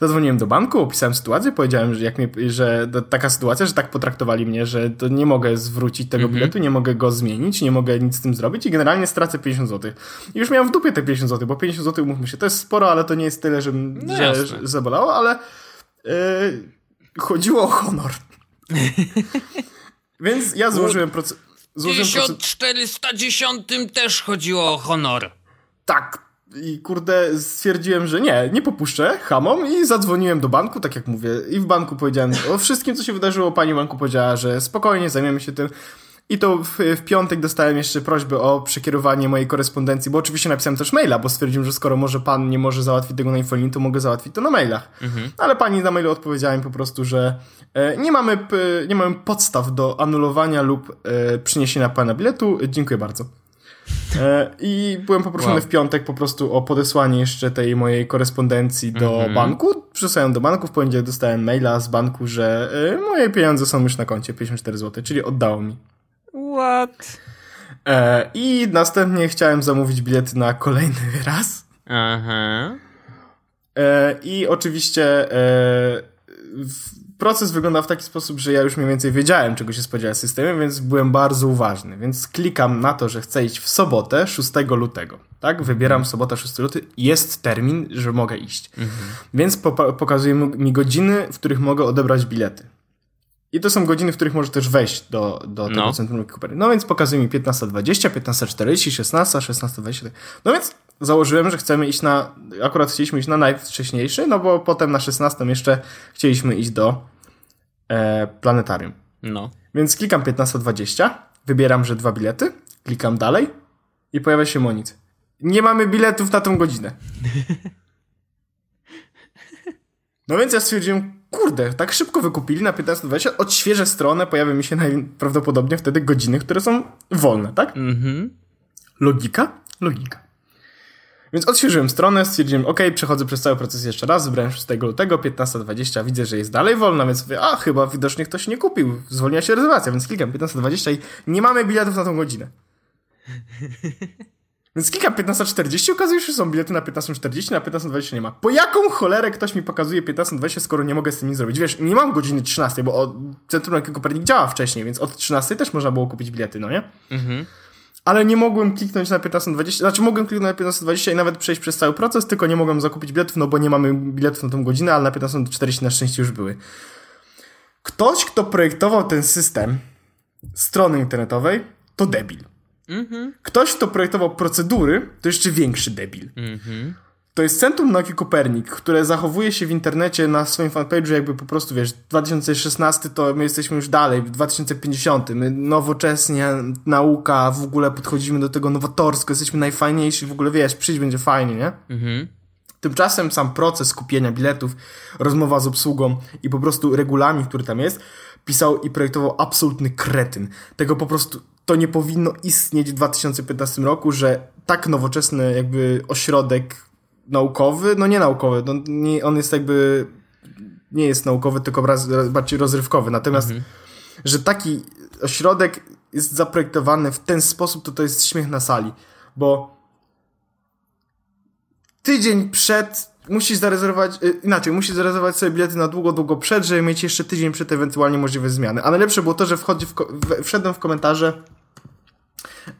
Zadzwoniłem do banku, opisałem sytuację, powiedziałem, że, jak mnie, że taka sytuacja, że tak potraktowali mnie, że to nie mogę zwrócić tego biletu, nie mogę go zmienić, nie mogę nic z tym zrobić i generalnie stracę 50 zł. I już miałem w dupie te 50 zł, bo 50 zł, umówmy się, to jest sporo, ale to nie jest tyle, że, No że zabolało, ale yy, chodziło o honor. Więc ja złożyłem proces... Proces... 1410 też chodziło o honor. Tak. I kurde, stwierdziłem, że nie, nie popuszczę hamom i zadzwoniłem do banku, tak jak mówię. I w banku powiedziałem o wszystkim, co się wydarzyło. Pani w banku powiedziała, że spokojnie, zajmiemy się tym. I to w, w, piątek dostałem jeszcze prośbę o przekierowanie mojej korespondencji, bo oczywiście napisałem też maila, bo stwierdziłem, że skoro może pan nie może załatwić tego na infolinii, to mogę załatwić to na mailach. Mhm. Ale pani na mailu odpowiedziała mi po prostu, że e, nie, mamy, p, nie mamy podstaw do anulowania lub e, przyniesienia pana biletu. Dziękuję bardzo. E, I byłem poproszony wow. w piątek po prostu o podesłanie jeszcze tej mojej korespondencji do mm -hmm. banku. Przesłałem do banku, w poniedziałek dostałem maila z banku, że e, moje pieniądze są już na koncie, 54 zł, czyli oddało mi. What? E, I następnie chciałem zamówić bilet na kolejny raz. Aha. I oczywiście proces wygląda w taki sposób, że ja już mniej więcej wiedziałem, czego się spodziewać systemem, więc byłem bardzo uważny. Więc klikam na to, że chcę iść w sobotę 6 lutego. Tak? Wybieram mhm. sobota 6 luty. Jest termin, że mogę iść. Mhm. Więc po pokazuje mi godziny, w których mogę odebrać bilety. I to są godziny, w których możesz też wejść do, do tego no. centrum Cooper. No więc pokazuje mi 15.20, 15.40, 16, 16.20. No więc założyłem, że chcemy iść na, akurat chcieliśmy iść na najwcześniejszy, no bo potem na 16 jeszcze chcieliśmy iść do e, planetarium. No. Więc klikam 15.20, wybieram, że dwa bilety, klikam dalej i pojawia się monit. Nie mamy biletów na tą godzinę. No więc ja stwierdziłem, kurde, tak szybko wykupili na 15.20, odświeżę stronę, pojawia mi się najprawdopodobniej wtedy godziny, które są wolne, tak? Mhm. Logika? Logika. Więc odświeżyłem stronę, stwierdziłem, ok, przechodzę przez cały proces jeszcze raz, wybrałem 6 lutego, 15.20, widzę, że jest dalej wolna, więc mówię, a chyba widocznie ktoś nie kupił, zwolniła się rezerwacja, więc klikam 15.20 i nie mamy biletów na tą godzinę. Więc klikam 15.40, okazuje się, że są bilety na 15.40, na 15.20 nie ma. Po jaką cholerę ktoś mi pokazuje 15.20, skoro nie mogę z tym nic zrobić? Wiesz, nie mam godziny 13, bo Centrum Kopernik działa wcześniej, więc od 13 też można było kupić bilety, no nie? Mhm ale nie mogłem kliknąć na 1520, znaczy mogłem kliknąć na 1520 i nawet przejść przez cały proces, tylko nie mogłem zakupić biletów, no bo nie mamy biletów na tą godzinę, ale na 1540 na szczęście już były. Ktoś, kto projektował ten system strony internetowej, to debil. Mhm. Ktoś, kto projektował procedury, to jeszcze większy debil. Mhm. To jest Centrum Nauki Kopernik, które zachowuje się w internecie na swoim fanpage'u jakby po prostu, wiesz, 2016 to my jesteśmy już dalej, w 2050. My nowocześnie, nauka, w ogóle podchodzimy do tego nowatorsko, jesteśmy najfajniejsi, w ogóle wiesz, przyjść będzie fajnie, nie? Mhm. Tymczasem sam proces kupienia biletów, rozmowa z obsługą i po prostu regulamin, który tam jest, pisał i projektował absolutny kretyn. Tego po prostu to nie powinno istnieć w 2015 roku, że tak nowoczesny jakby ośrodek naukowy, no nie naukowy, no nie, on jest jakby nie jest naukowy, tylko bardziej rozrywkowy. Natomiast, mhm. że taki ośrodek jest zaprojektowany w ten sposób, to to jest śmiech na sali, bo tydzień przed musisz zarezerwować, y, inaczej, musisz zarezerwować sobie bilety na długo, długo przed, żeby mieć jeszcze tydzień przed ewentualnie możliwe zmiany. A najlepsze było to, że wchodzi w, wszedłem w komentarze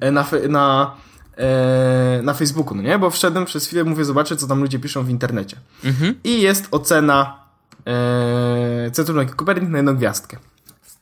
na, na e, na Facebooku, no nie? Bo wszedłem przez chwilę, mówię, zobaczę, co tam ludzie piszą w internecie. Mhm. I jest ocena e, Centrum Kopernik na jedną gwiazdkę.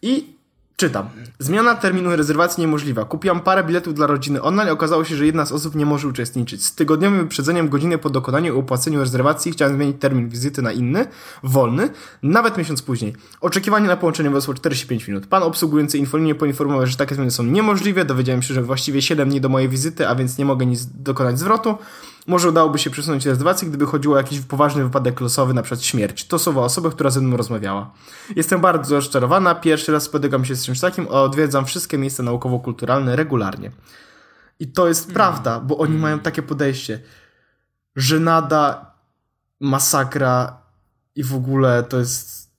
I Czytam. Zmiana terminu rezerwacji niemożliwa. Kupiłam parę biletów dla rodziny online. Okazało się, że jedna z osób nie może uczestniczyć. Z tygodniowym wyprzedzeniem godziny po dokonaniu i opłaceniu rezerwacji chciałem zmienić termin wizyty na inny, wolny, nawet miesiąc później. Oczekiwanie na połączenie wysło 45 minut. Pan obsługujący infolinię poinformował, że takie zmiany są niemożliwe. Dowiedziałem się, że właściwie 7 dni do mojej wizyty, a więc nie mogę nic dokonać zwrotu. Może udałoby się przesunąć rezerwację, gdyby chodziło o jakiś poważny wypadek losowy, na przykład śmierć. To słowa osoby, która ze mną rozmawiała. Jestem bardzo rozczarowana. Pierwszy raz spotykam się z czymś takim, a odwiedzam wszystkie miejsca naukowo-kulturalne regularnie. I to jest mm. prawda, bo oni mm. mają takie podejście. Żenada, masakra i w ogóle to jest...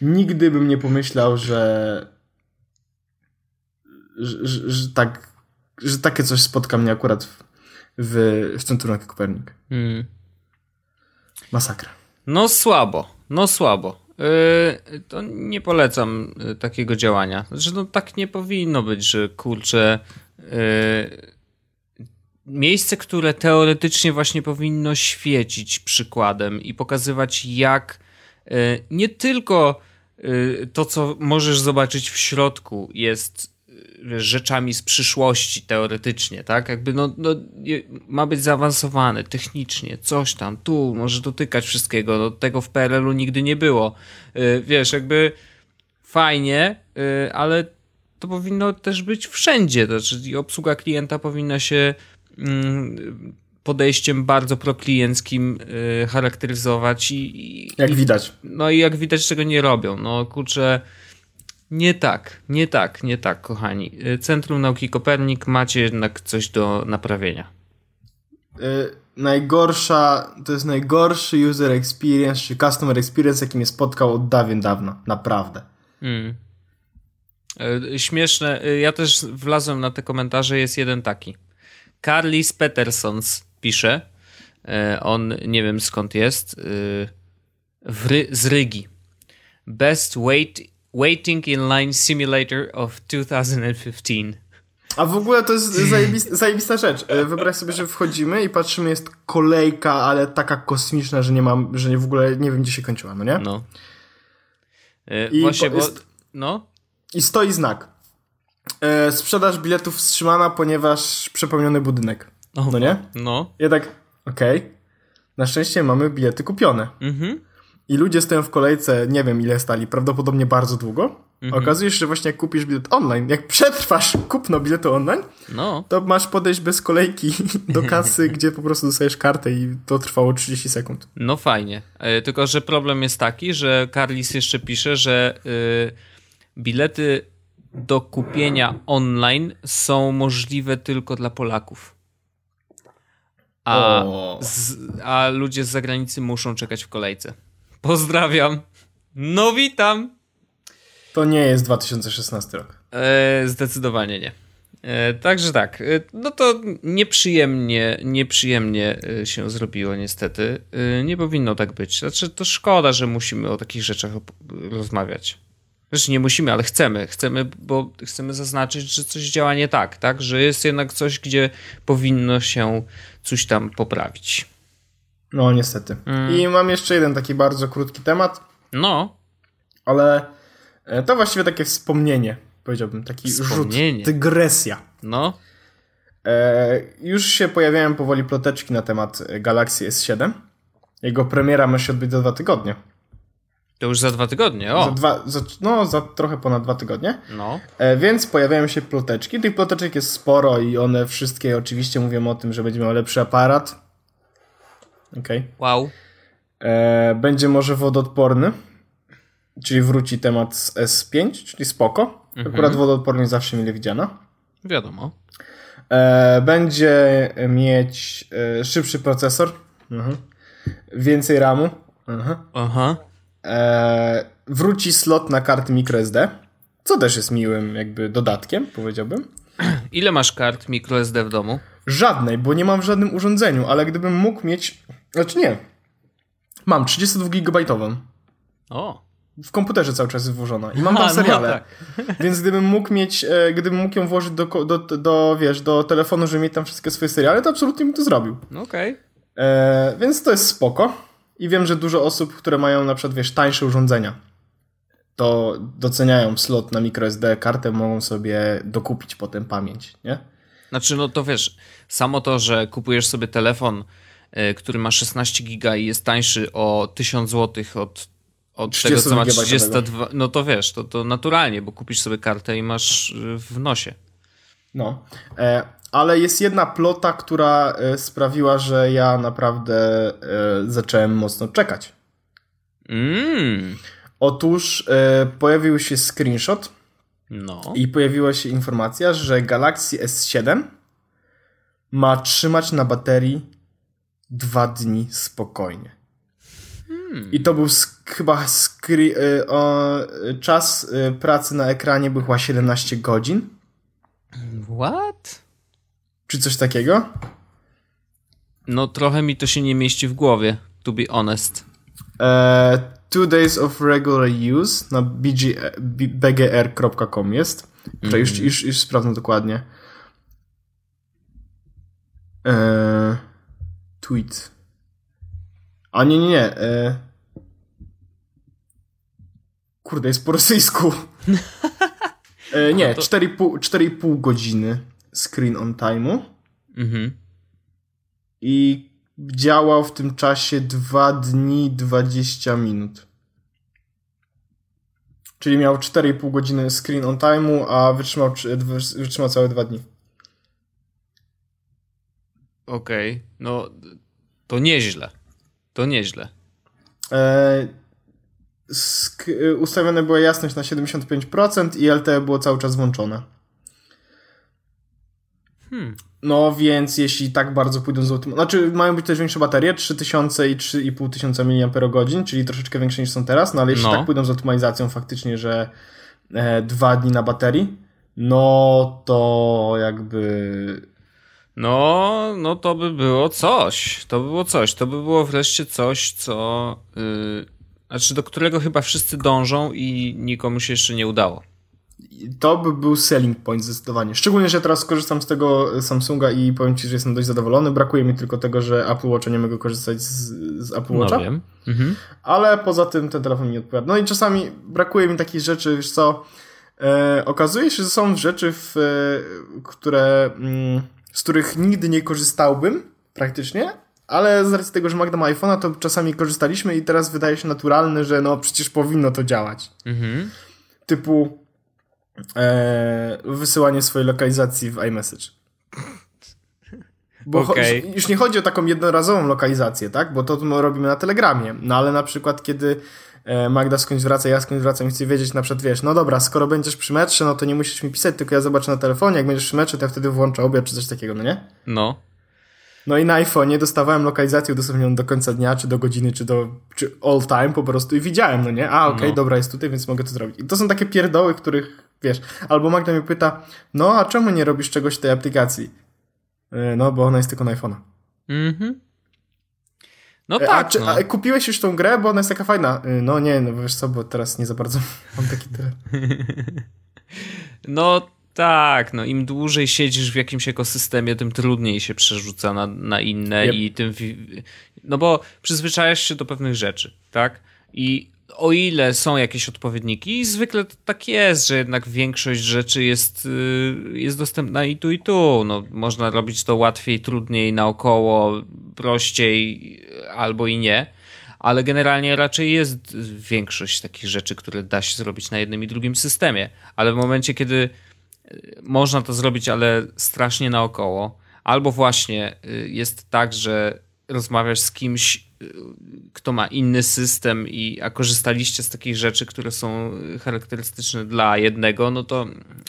Nigdy bym nie pomyślał, że... że, że, że tak... że takie coś spotka mnie akurat w w, w centrum Kopernik. Hmm. Masakra. No słabo, no słabo. Yy, to nie polecam yy, takiego działania. Znaczy, no tak nie powinno być, że kurczę. Yy, miejsce, które teoretycznie właśnie powinno świecić przykładem i pokazywać, jak yy, nie tylko yy, to, co możesz zobaczyć w środku, jest rzeczami z przyszłości teoretycznie, tak? Jakby no, no, ma być zaawansowany technicznie, coś tam, tu może dotykać wszystkiego, no, tego w PRL-u nigdy nie było. Yy, wiesz, jakby fajnie, yy, ale to powinno też być wszędzie. To znaczy obsługa klienta powinna się mm, podejściem bardzo proklienckim y, charakteryzować i, i jak widać. No i jak widać czego nie robią. No kurczę nie tak, nie tak, nie tak, kochani. Y, Centrum Nauki Kopernik macie jednak coś do naprawienia. Yy, najgorsza, to jest najgorszy user experience, czy customer experience, jaki mnie spotkał od dawien dawna. Naprawdę. Mm. Yy, śmieszne. Yy, ja też wlazłem na te komentarze. Jest jeden taki. Carlis Petersons pisze. Yy, on nie wiem skąd jest. Ry z Rygi. Best wait Waiting in Line Simulator of 2015. A w ogóle to jest zajebista, zajebista rzecz. E, wyobraź sobie, że wchodzimy i patrzymy, jest kolejka, ale taka kosmiczna, że nie mam, że w ogóle nie wiem, gdzie się kończyła, no nie? No. Yy, I właśnie, bo, jest, no. I stoi znak. E, sprzedaż biletów wstrzymana, ponieważ przepełniony budynek. no nie? No. Ja tak, okej. Okay. Na szczęście mamy bilety kupione. Mhm i ludzie stoją w kolejce, nie wiem ile stali, prawdopodobnie bardzo długo. Mhm. Okazuje się, że właśnie jak kupisz bilet online, jak przetrwasz kupno biletu online, no. to masz podejść bez kolejki do kasy, gdzie po prostu dostajesz kartę i to trwało 30 sekund. No fajnie. E, tylko, że problem jest taki, że Carlis jeszcze pisze, że y, bilety do kupienia online są możliwe tylko dla Polaków. A, z, a ludzie z zagranicy muszą czekać w kolejce. Pozdrawiam. No witam. To nie jest 2016 rok. E, zdecydowanie nie. E, także tak, e, no to nieprzyjemnie, nieprzyjemnie e, się zrobiło niestety. E, nie powinno tak być. Znaczy to szkoda, że musimy o takich rzeczach rozmawiać. Znaczy nie musimy, ale chcemy. Chcemy, bo chcemy zaznaczyć, że coś działa nie tak, tak? Że jest jednak coś, gdzie powinno się coś tam poprawić. No, niestety. Mm. I mam jeszcze jeden taki bardzo krótki temat. No. Ale e, to właściwie takie wspomnienie, powiedziałbym. Taki wspomnienie. rzut, dygresja. No. E, już się pojawiają powoli ploteczki na temat Galaxy S7. Jego premiera ma się odbyć za dwa tygodnie. To już za dwa tygodnie, o. Za dwa, za, no, za trochę ponad dwa tygodnie. No. E, więc pojawiają się ploteczki. Tych ploteczek jest sporo i one wszystkie oczywiście mówią o tym, że będzie miał lepszy aparat, Okay. Wow. E, będzie może wodoodporny, czyli wróci temat z S5, czyli spoko. Mhm. Akurat wodoodporność zawsze mile widziana. Wiadomo. E, będzie mieć e, szybszy procesor, mhm. więcej RAMu. Mhm. Aha. E, wróci slot na karty microSD, co też jest miłym jakby dodatkiem, powiedziałbym. Ile masz kart microSD w domu? Żadnej, bo nie mam w żadnym urządzeniu, ale gdybym mógł mieć znaczy nie. Mam 32-gigabajtową. O. W komputerze cały czas jest włożona. I mam tam no seriale. No tak. Więc gdybym mógł mieć, e, gdybym mógł ją włożyć do, do, do, wiesz, do telefonu, żeby mieć tam wszystkie swoje seriale, to absolutnie bym to zrobił. Okej. Okay. E, więc to jest spoko. I wiem, że dużo osób, które mają na przykład, wiesz, tańsze urządzenia, to doceniają slot na microSD kartę, mogą sobie dokupić potem pamięć, nie? Znaczy, no to wiesz, samo to, że kupujesz sobie telefon E, który ma 16 giga i jest tańszy o 1000 zł od, od tego, co ma 32, no to wiesz, to, to naturalnie, bo kupisz sobie kartę i masz e, w nosie. No, e, ale jest jedna plota, która sprawiła, że ja naprawdę zacząłem mocno czekać. Mm. Otóż pojawił się screenshot no. i pojawiła się informacja, że Galaxy S7 ma trzymać na baterii dwa dni spokojnie. Hmm. I to był chyba skri- y, o, czas y, pracy na ekranie był chyba 17 godzin. What? Czy coś takiego? No trochę mi to się nie mieści w głowie, to be honest. E, two days of regular use na bgr.com jest. Mm. Już, już, już sprawdzę dokładnie. Eee tweet. A nie, nie, nie. E... Kurde, jest po rosyjsku. E, nie, no to... 4,5 godziny screen on time'u. Mhm. I działał w tym czasie 2 dni 20 minut. Czyli miał 4,5 godziny screen on time'u, a wytrzymał, wytrzymał całe dwa dni. Okej, okay. no to nieźle. To nieźle. E, ustawione była jasność na 75% i LTE było cały czas włączone. Hmm. No więc jeśli tak bardzo pójdą z automatyzacją, znaczy mają być też większe baterie, 3000 i 3500 mAh, czyli troszeczkę większe niż są teraz, no ale jeśli no. tak pójdą z optymalizacją faktycznie, że e, dwa dni na baterii, no to jakby no, no to by było coś. To by było coś. To by było wreszcie coś, co. Yy, znaczy, do którego chyba wszyscy dążą i nikomu się jeszcze nie udało. To by był selling point zdecydowanie. Szczególnie, że teraz korzystam z tego Samsunga i powiem Ci, że jestem dość zadowolony. Brakuje mi tylko tego, że Apple Watcha nie mogę korzystać z, z Apple Watcha. No wiem. Mhm. Ale poza tym ten telefon mi odpowiada. No i czasami brakuje mi takich rzeczy, wiesz co, e, okazuje się, że są rzeczy, w, e, które... Mm, z których nigdy nie korzystałbym praktycznie, ale z racji tego, że Magda ma iPhone'a, to czasami korzystaliśmy i teraz wydaje się naturalne, że no przecież powinno to działać. Mhm. Typu e, wysyłanie swojej lokalizacji w iMessage. Bo okay. już nie chodzi o taką jednorazową lokalizację, tak? Bo to robimy na Telegramie. No ale na przykład, kiedy E, Magda skądś wraca, ja skądś wracam i chcę wiedzieć na przykład, wiesz, no dobra, skoro będziesz przy metrze, no to nie musisz mi pisać, tylko ja zobaczę na telefonie, jak będziesz przy metrze, to ja wtedy włączę obiad czy coś takiego, no nie? No. No i na iPhone'ie dostawałem lokalizację udostępnioną do końca dnia, czy do godziny, czy do czy all time po prostu i widziałem, no nie? A, okej, okay, no. dobra, jest tutaj, więc mogę to zrobić. I to są takie pierdoły, których, wiesz, albo Magda mnie pyta, no a czemu nie robisz czegoś w tej aplikacji? E, no, bo ona jest tylko na iPhone'a. Mhm. No e, tak. A, czy, no. a kupiłeś już tą grę, bo ona jest taka fajna. Y, no nie, no wiesz co, bo teraz nie za bardzo mam taki tyle. no tak, no im dłużej siedzisz w jakimś ekosystemie, tym trudniej się przerzuca na, na inne yep. i tym. No bo przyzwyczajasz się do pewnych rzeczy, tak? I o ile są jakieś odpowiedniki, zwykle tak jest, że jednak większość rzeczy jest, y, jest dostępna i tu, i tu. No, można robić to łatwiej, trudniej, naokoło, prościej albo i nie, ale generalnie raczej jest większość takich rzeczy, które da się zrobić na jednym i drugim systemie. Ale w momencie, kiedy można to zrobić, ale strasznie naokoło, albo właśnie y, jest tak, że rozmawiasz z kimś, y, kto ma inny system, i, a korzystaliście z takich rzeczy, które są charakterystyczne dla jednego, no to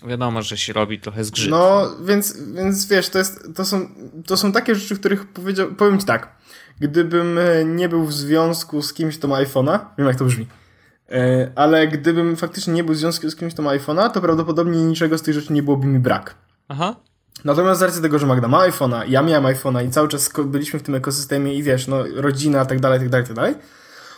wiadomo, że się robi trochę zgrzyt. No, więc, więc wiesz, to, jest, to, są, to są takie rzeczy, których powiedział, powiem ci tak, gdybym nie był w związku z kimś, kto ma iPhone'a, wiem jak to brzmi, ale gdybym faktycznie nie był w związku z kimś, kto ma iPhone'a, to prawdopodobnie niczego z tych rzeczy nie byłoby mi brak. Aha. Natomiast z racji tego, że Magda ma iPhone'a, ja miałem iPhone'a i cały czas byliśmy w tym ekosystemie i wiesz, no rodzina, tak dalej, tak dalej, tak dalej,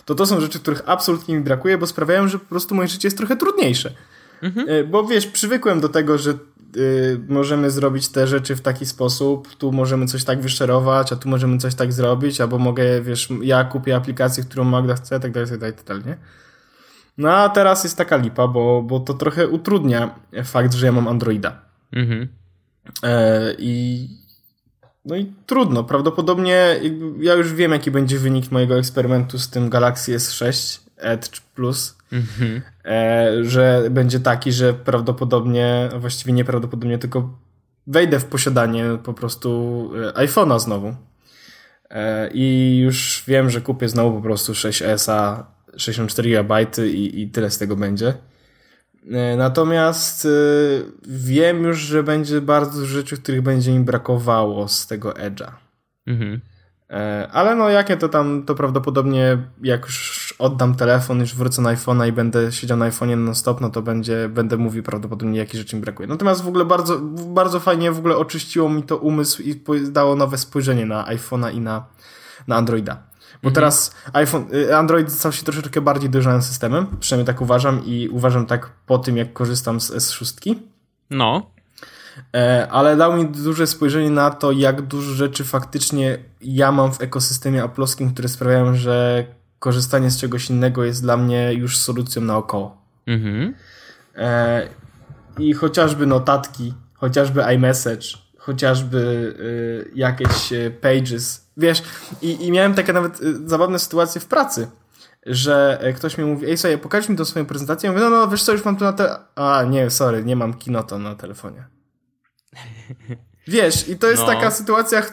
to to są rzeczy, których absolutnie mi brakuje, bo sprawiają, że po prostu moje życie jest trochę trudniejsze. Mhm. E, bo wiesz, przywykłem do tego, że y, możemy zrobić te rzeczy w taki sposób, tu możemy coś tak wyszerować, a tu możemy coś tak zrobić, albo mogę, wiesz, ja kupię aplikację, którą Magda chce, tak dalej, tak dalej, tak dalej, nie? No a teraz jest taka lipa, bo, bo to trochę utrudnia fakt, że ja mam Androida. Mhm. E, I no i trudno. Prawdopodobnie ja już wiem, jaki będzie wynik mojego eksperymentu z tym Galaxy S6 Edge Plus. Mhm. E, że będzie taki, że prawdopodobnie, właściwie nieprawdopodobnie, tylko wejdę w posiadanie po prostu e, iPhone'a znowu. E, I już wiem, że kupię znowu po prostu 6S, 64 GB i, i tyle z tego będzie. E, natomiast e, wiem już, że będzie bardzo rzeczy, których będzie mi brakowało z tego Edge'a. Mhm. E, ale no jakie to tam, to prawdopodobnie jak już oddam telefon, już wrócę na iPhone'a i będę siedział na iPhone'ie non stop, no to będzie, będę mówił prawdopodobnie jakie rzeczy mi brakuje. Natomiast w ogóle bardzo, bardzo fajnie w ogóle oczyściło mi to umysł i dało nowe spojrzenie na iPhone'a i na, na Androida. Bo mhm. teraz iPhone, y, Android stał się troszeczkę bardziej dojrzałym systemem, przynajmniej tak uważam i uważam tak po tym, jak korzystam z S6. No. E, ale dał mi duże spojrzenie na to, jak dużo rzeczy faktycznie ja mam w ekosystemie aploskim, które sprawiają, że korzystanie z czegoś innego jest dla mnie już solucją naokoło. Mhm. E, I chociażby notatki, chociażby iMessage, chociażby y, jakieś y, pages, wiesz, i, i miałem takie nawet y, zabawne sytuacje w pracy, że e, ktoś mi mówi, ej sobie, pokaż mi tą swoją prezentację. Ja mówię, no, no, wiesz co, już mam tu na te... A, nie, sorry, nie mam Kinoto na telefonie. Wiesz, i to jest No. taka sytuacja,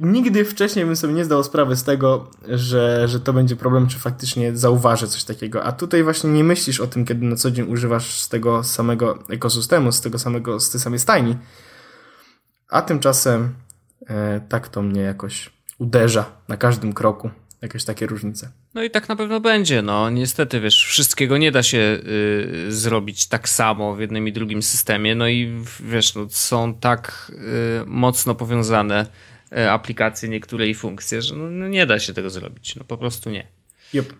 nigdy wcześniej bym sobie nie zdał sprawy z tego, że, że to będzie problem, czy faktycznie zauważę coś takiego. A tutaj właśnie nie myślisz o tym, kiedy na co dzień używasz z tego samego ekosystemu, z tego samego, z tej samej stajni. A tymczasem e, tak to mnie jakoś uderza na każdym kroku. Jakieś takie różnice. No i tak na pewno będzie. No niestety, wiesz, wszystkiego nie da się y, zrobić tak samo w jednym i drugim systemie. No i wiesz, no, są tak y, mocno powiązane y, aplikacje, niektóre i funkcje, że no, no, nie da się tego zrobić. No po prostu nie. Yep.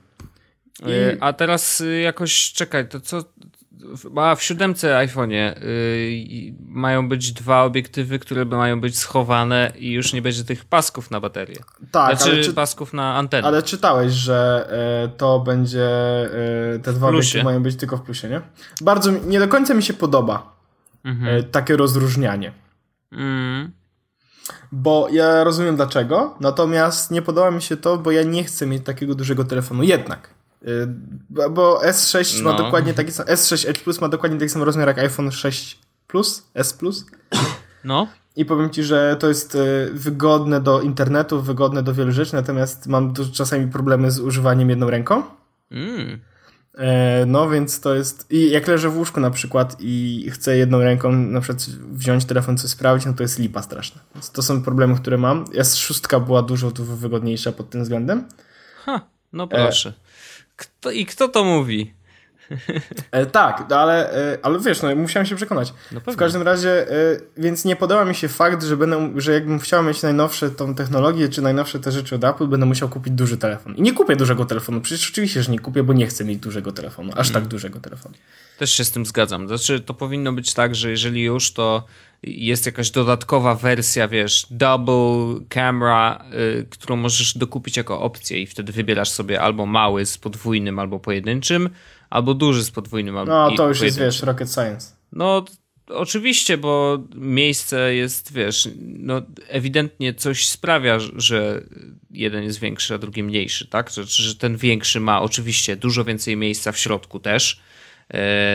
Y, A teraz y, jakoś czekaj, to co. A w siódemce iPhone'ie y, mają być dwa obiektywy, które mają być schowane i już nie będzie tych pasków na baterię. Tak, znaczy ale, czy, pasków na antenę. ale czytałeś, że e, to będzie, e, te dwa plusie. obiektywy mają być tylko w plusie, nie? Bardzo, mi- nie do końca mi się podoba Mhm. e, takie rozróżnianie. Mm. Bo ja rozumiem dlaczego, natomiast nie podoba mi się to, bo ja nie chcę mieć takiego dużego telefonu. Jednak. Y, Bo bo S6 ma No. dokładnie taki sam, S6 Edge Plus ma dokładnie taki sam rozmiar jak iPhone 6 Plus, S Plus. No. I powiem ci, że to jest y, wygodne do internetu, wygodne do wielu rzeczy, natomiast mam czasami problemy z używaniem jedną ręką. Mm. E, No więc to jest. I jak leżę w łóżku na przykład i chcę jedną ręką na przykład wziąć telefon, coś sprawdzić, no to jest lipa straszna. Więc to są problemy, które mam. S6 była dużo, dużo wygodniejsza pod tym względem. Ha, no proszę. Kto, I kto to mówi? E, tak, ale, e, ale wiesz, no musiałem się przekonać. No w każdym razie, e, więc nie podoba mi się fakt, że będę, że jakbym chciał mieć najnowsze tą technologię, czy najnowsze te rzeczy od Apple, będę musiał kupić duży telefon. I nie kupię dużego telefonu. Przecież oczywiście, że nie kupię, bo nie chcę mieć dużego telefonu. Aż tak dużego telefonu. Też się z tym zgadzam. Znaczy, to powinno być tak, że jeżeli już, to jest jakaś dodatkowa wersja, wiesz, double camera, y, którą możesz dokupić jako opcję i wtedy wybierasz sobie albo mały z podwójnym, albo pojedynczym, albo duży z podwójnym, albo No to już jest, wiesz, rocket science. No, oczywiście, bo miejsce jest, wiesz, no, ewidentnie coś sprawia, że jeden jest większy, a drugi mniejszy, tak? Że, że ten większy ma oczywiście dużo więcej miejsca w środku też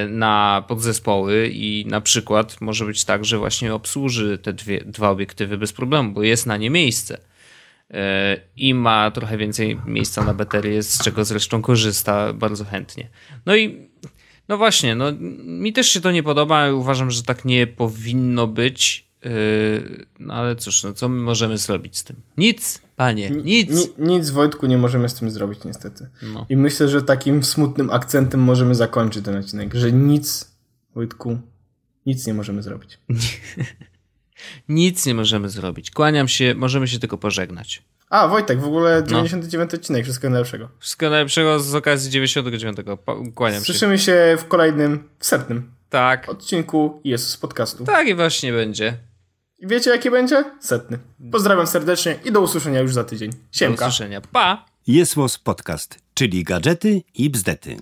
na podzespoły i na przykład może być tak, że właśnie obsłuży te dwie, dwa obiektywy bez problemu, bo jest na nie miejsce. E, I ma trochę więcej miejsca na baterię, z czego zresztą korzysta bardzo chętnie. No i no właśnie, no mi też się to nie podoba. Uważam, że tak nie powinno być. Yy, no ale cóż, no co my możemy zrobić z tym? Nic, panie, nic. Ni, nic, Wojtku, nie możemy z tym zrobić, niestety. No. I myślę, że takim smutnym akcentem możemy zakończyć ten odcinek, że nic, Wojtku, nic nie możemy zrobić. Nic nie możemy zrobić. Kłaniam się, możemy się tylko pożegnać. A, Wojtek, w ogóle No. 99 odcinek, wszystkiego najlepszego. Wszystkiego najlepszego z okazji 99. Pa- Kłaniam się. Słyszymy się w kolejnym, w setnym Tak, odcinku Jezus Podcastu. tak i właśnie będzie. I wiecie, jaki będzie? Setny. Pozdrawiam serdecznie i do usłyszenia już za tydzień. Do Siemka. usłyszenia. Pa! Jest Podcast, czyli gadżety i bzdety.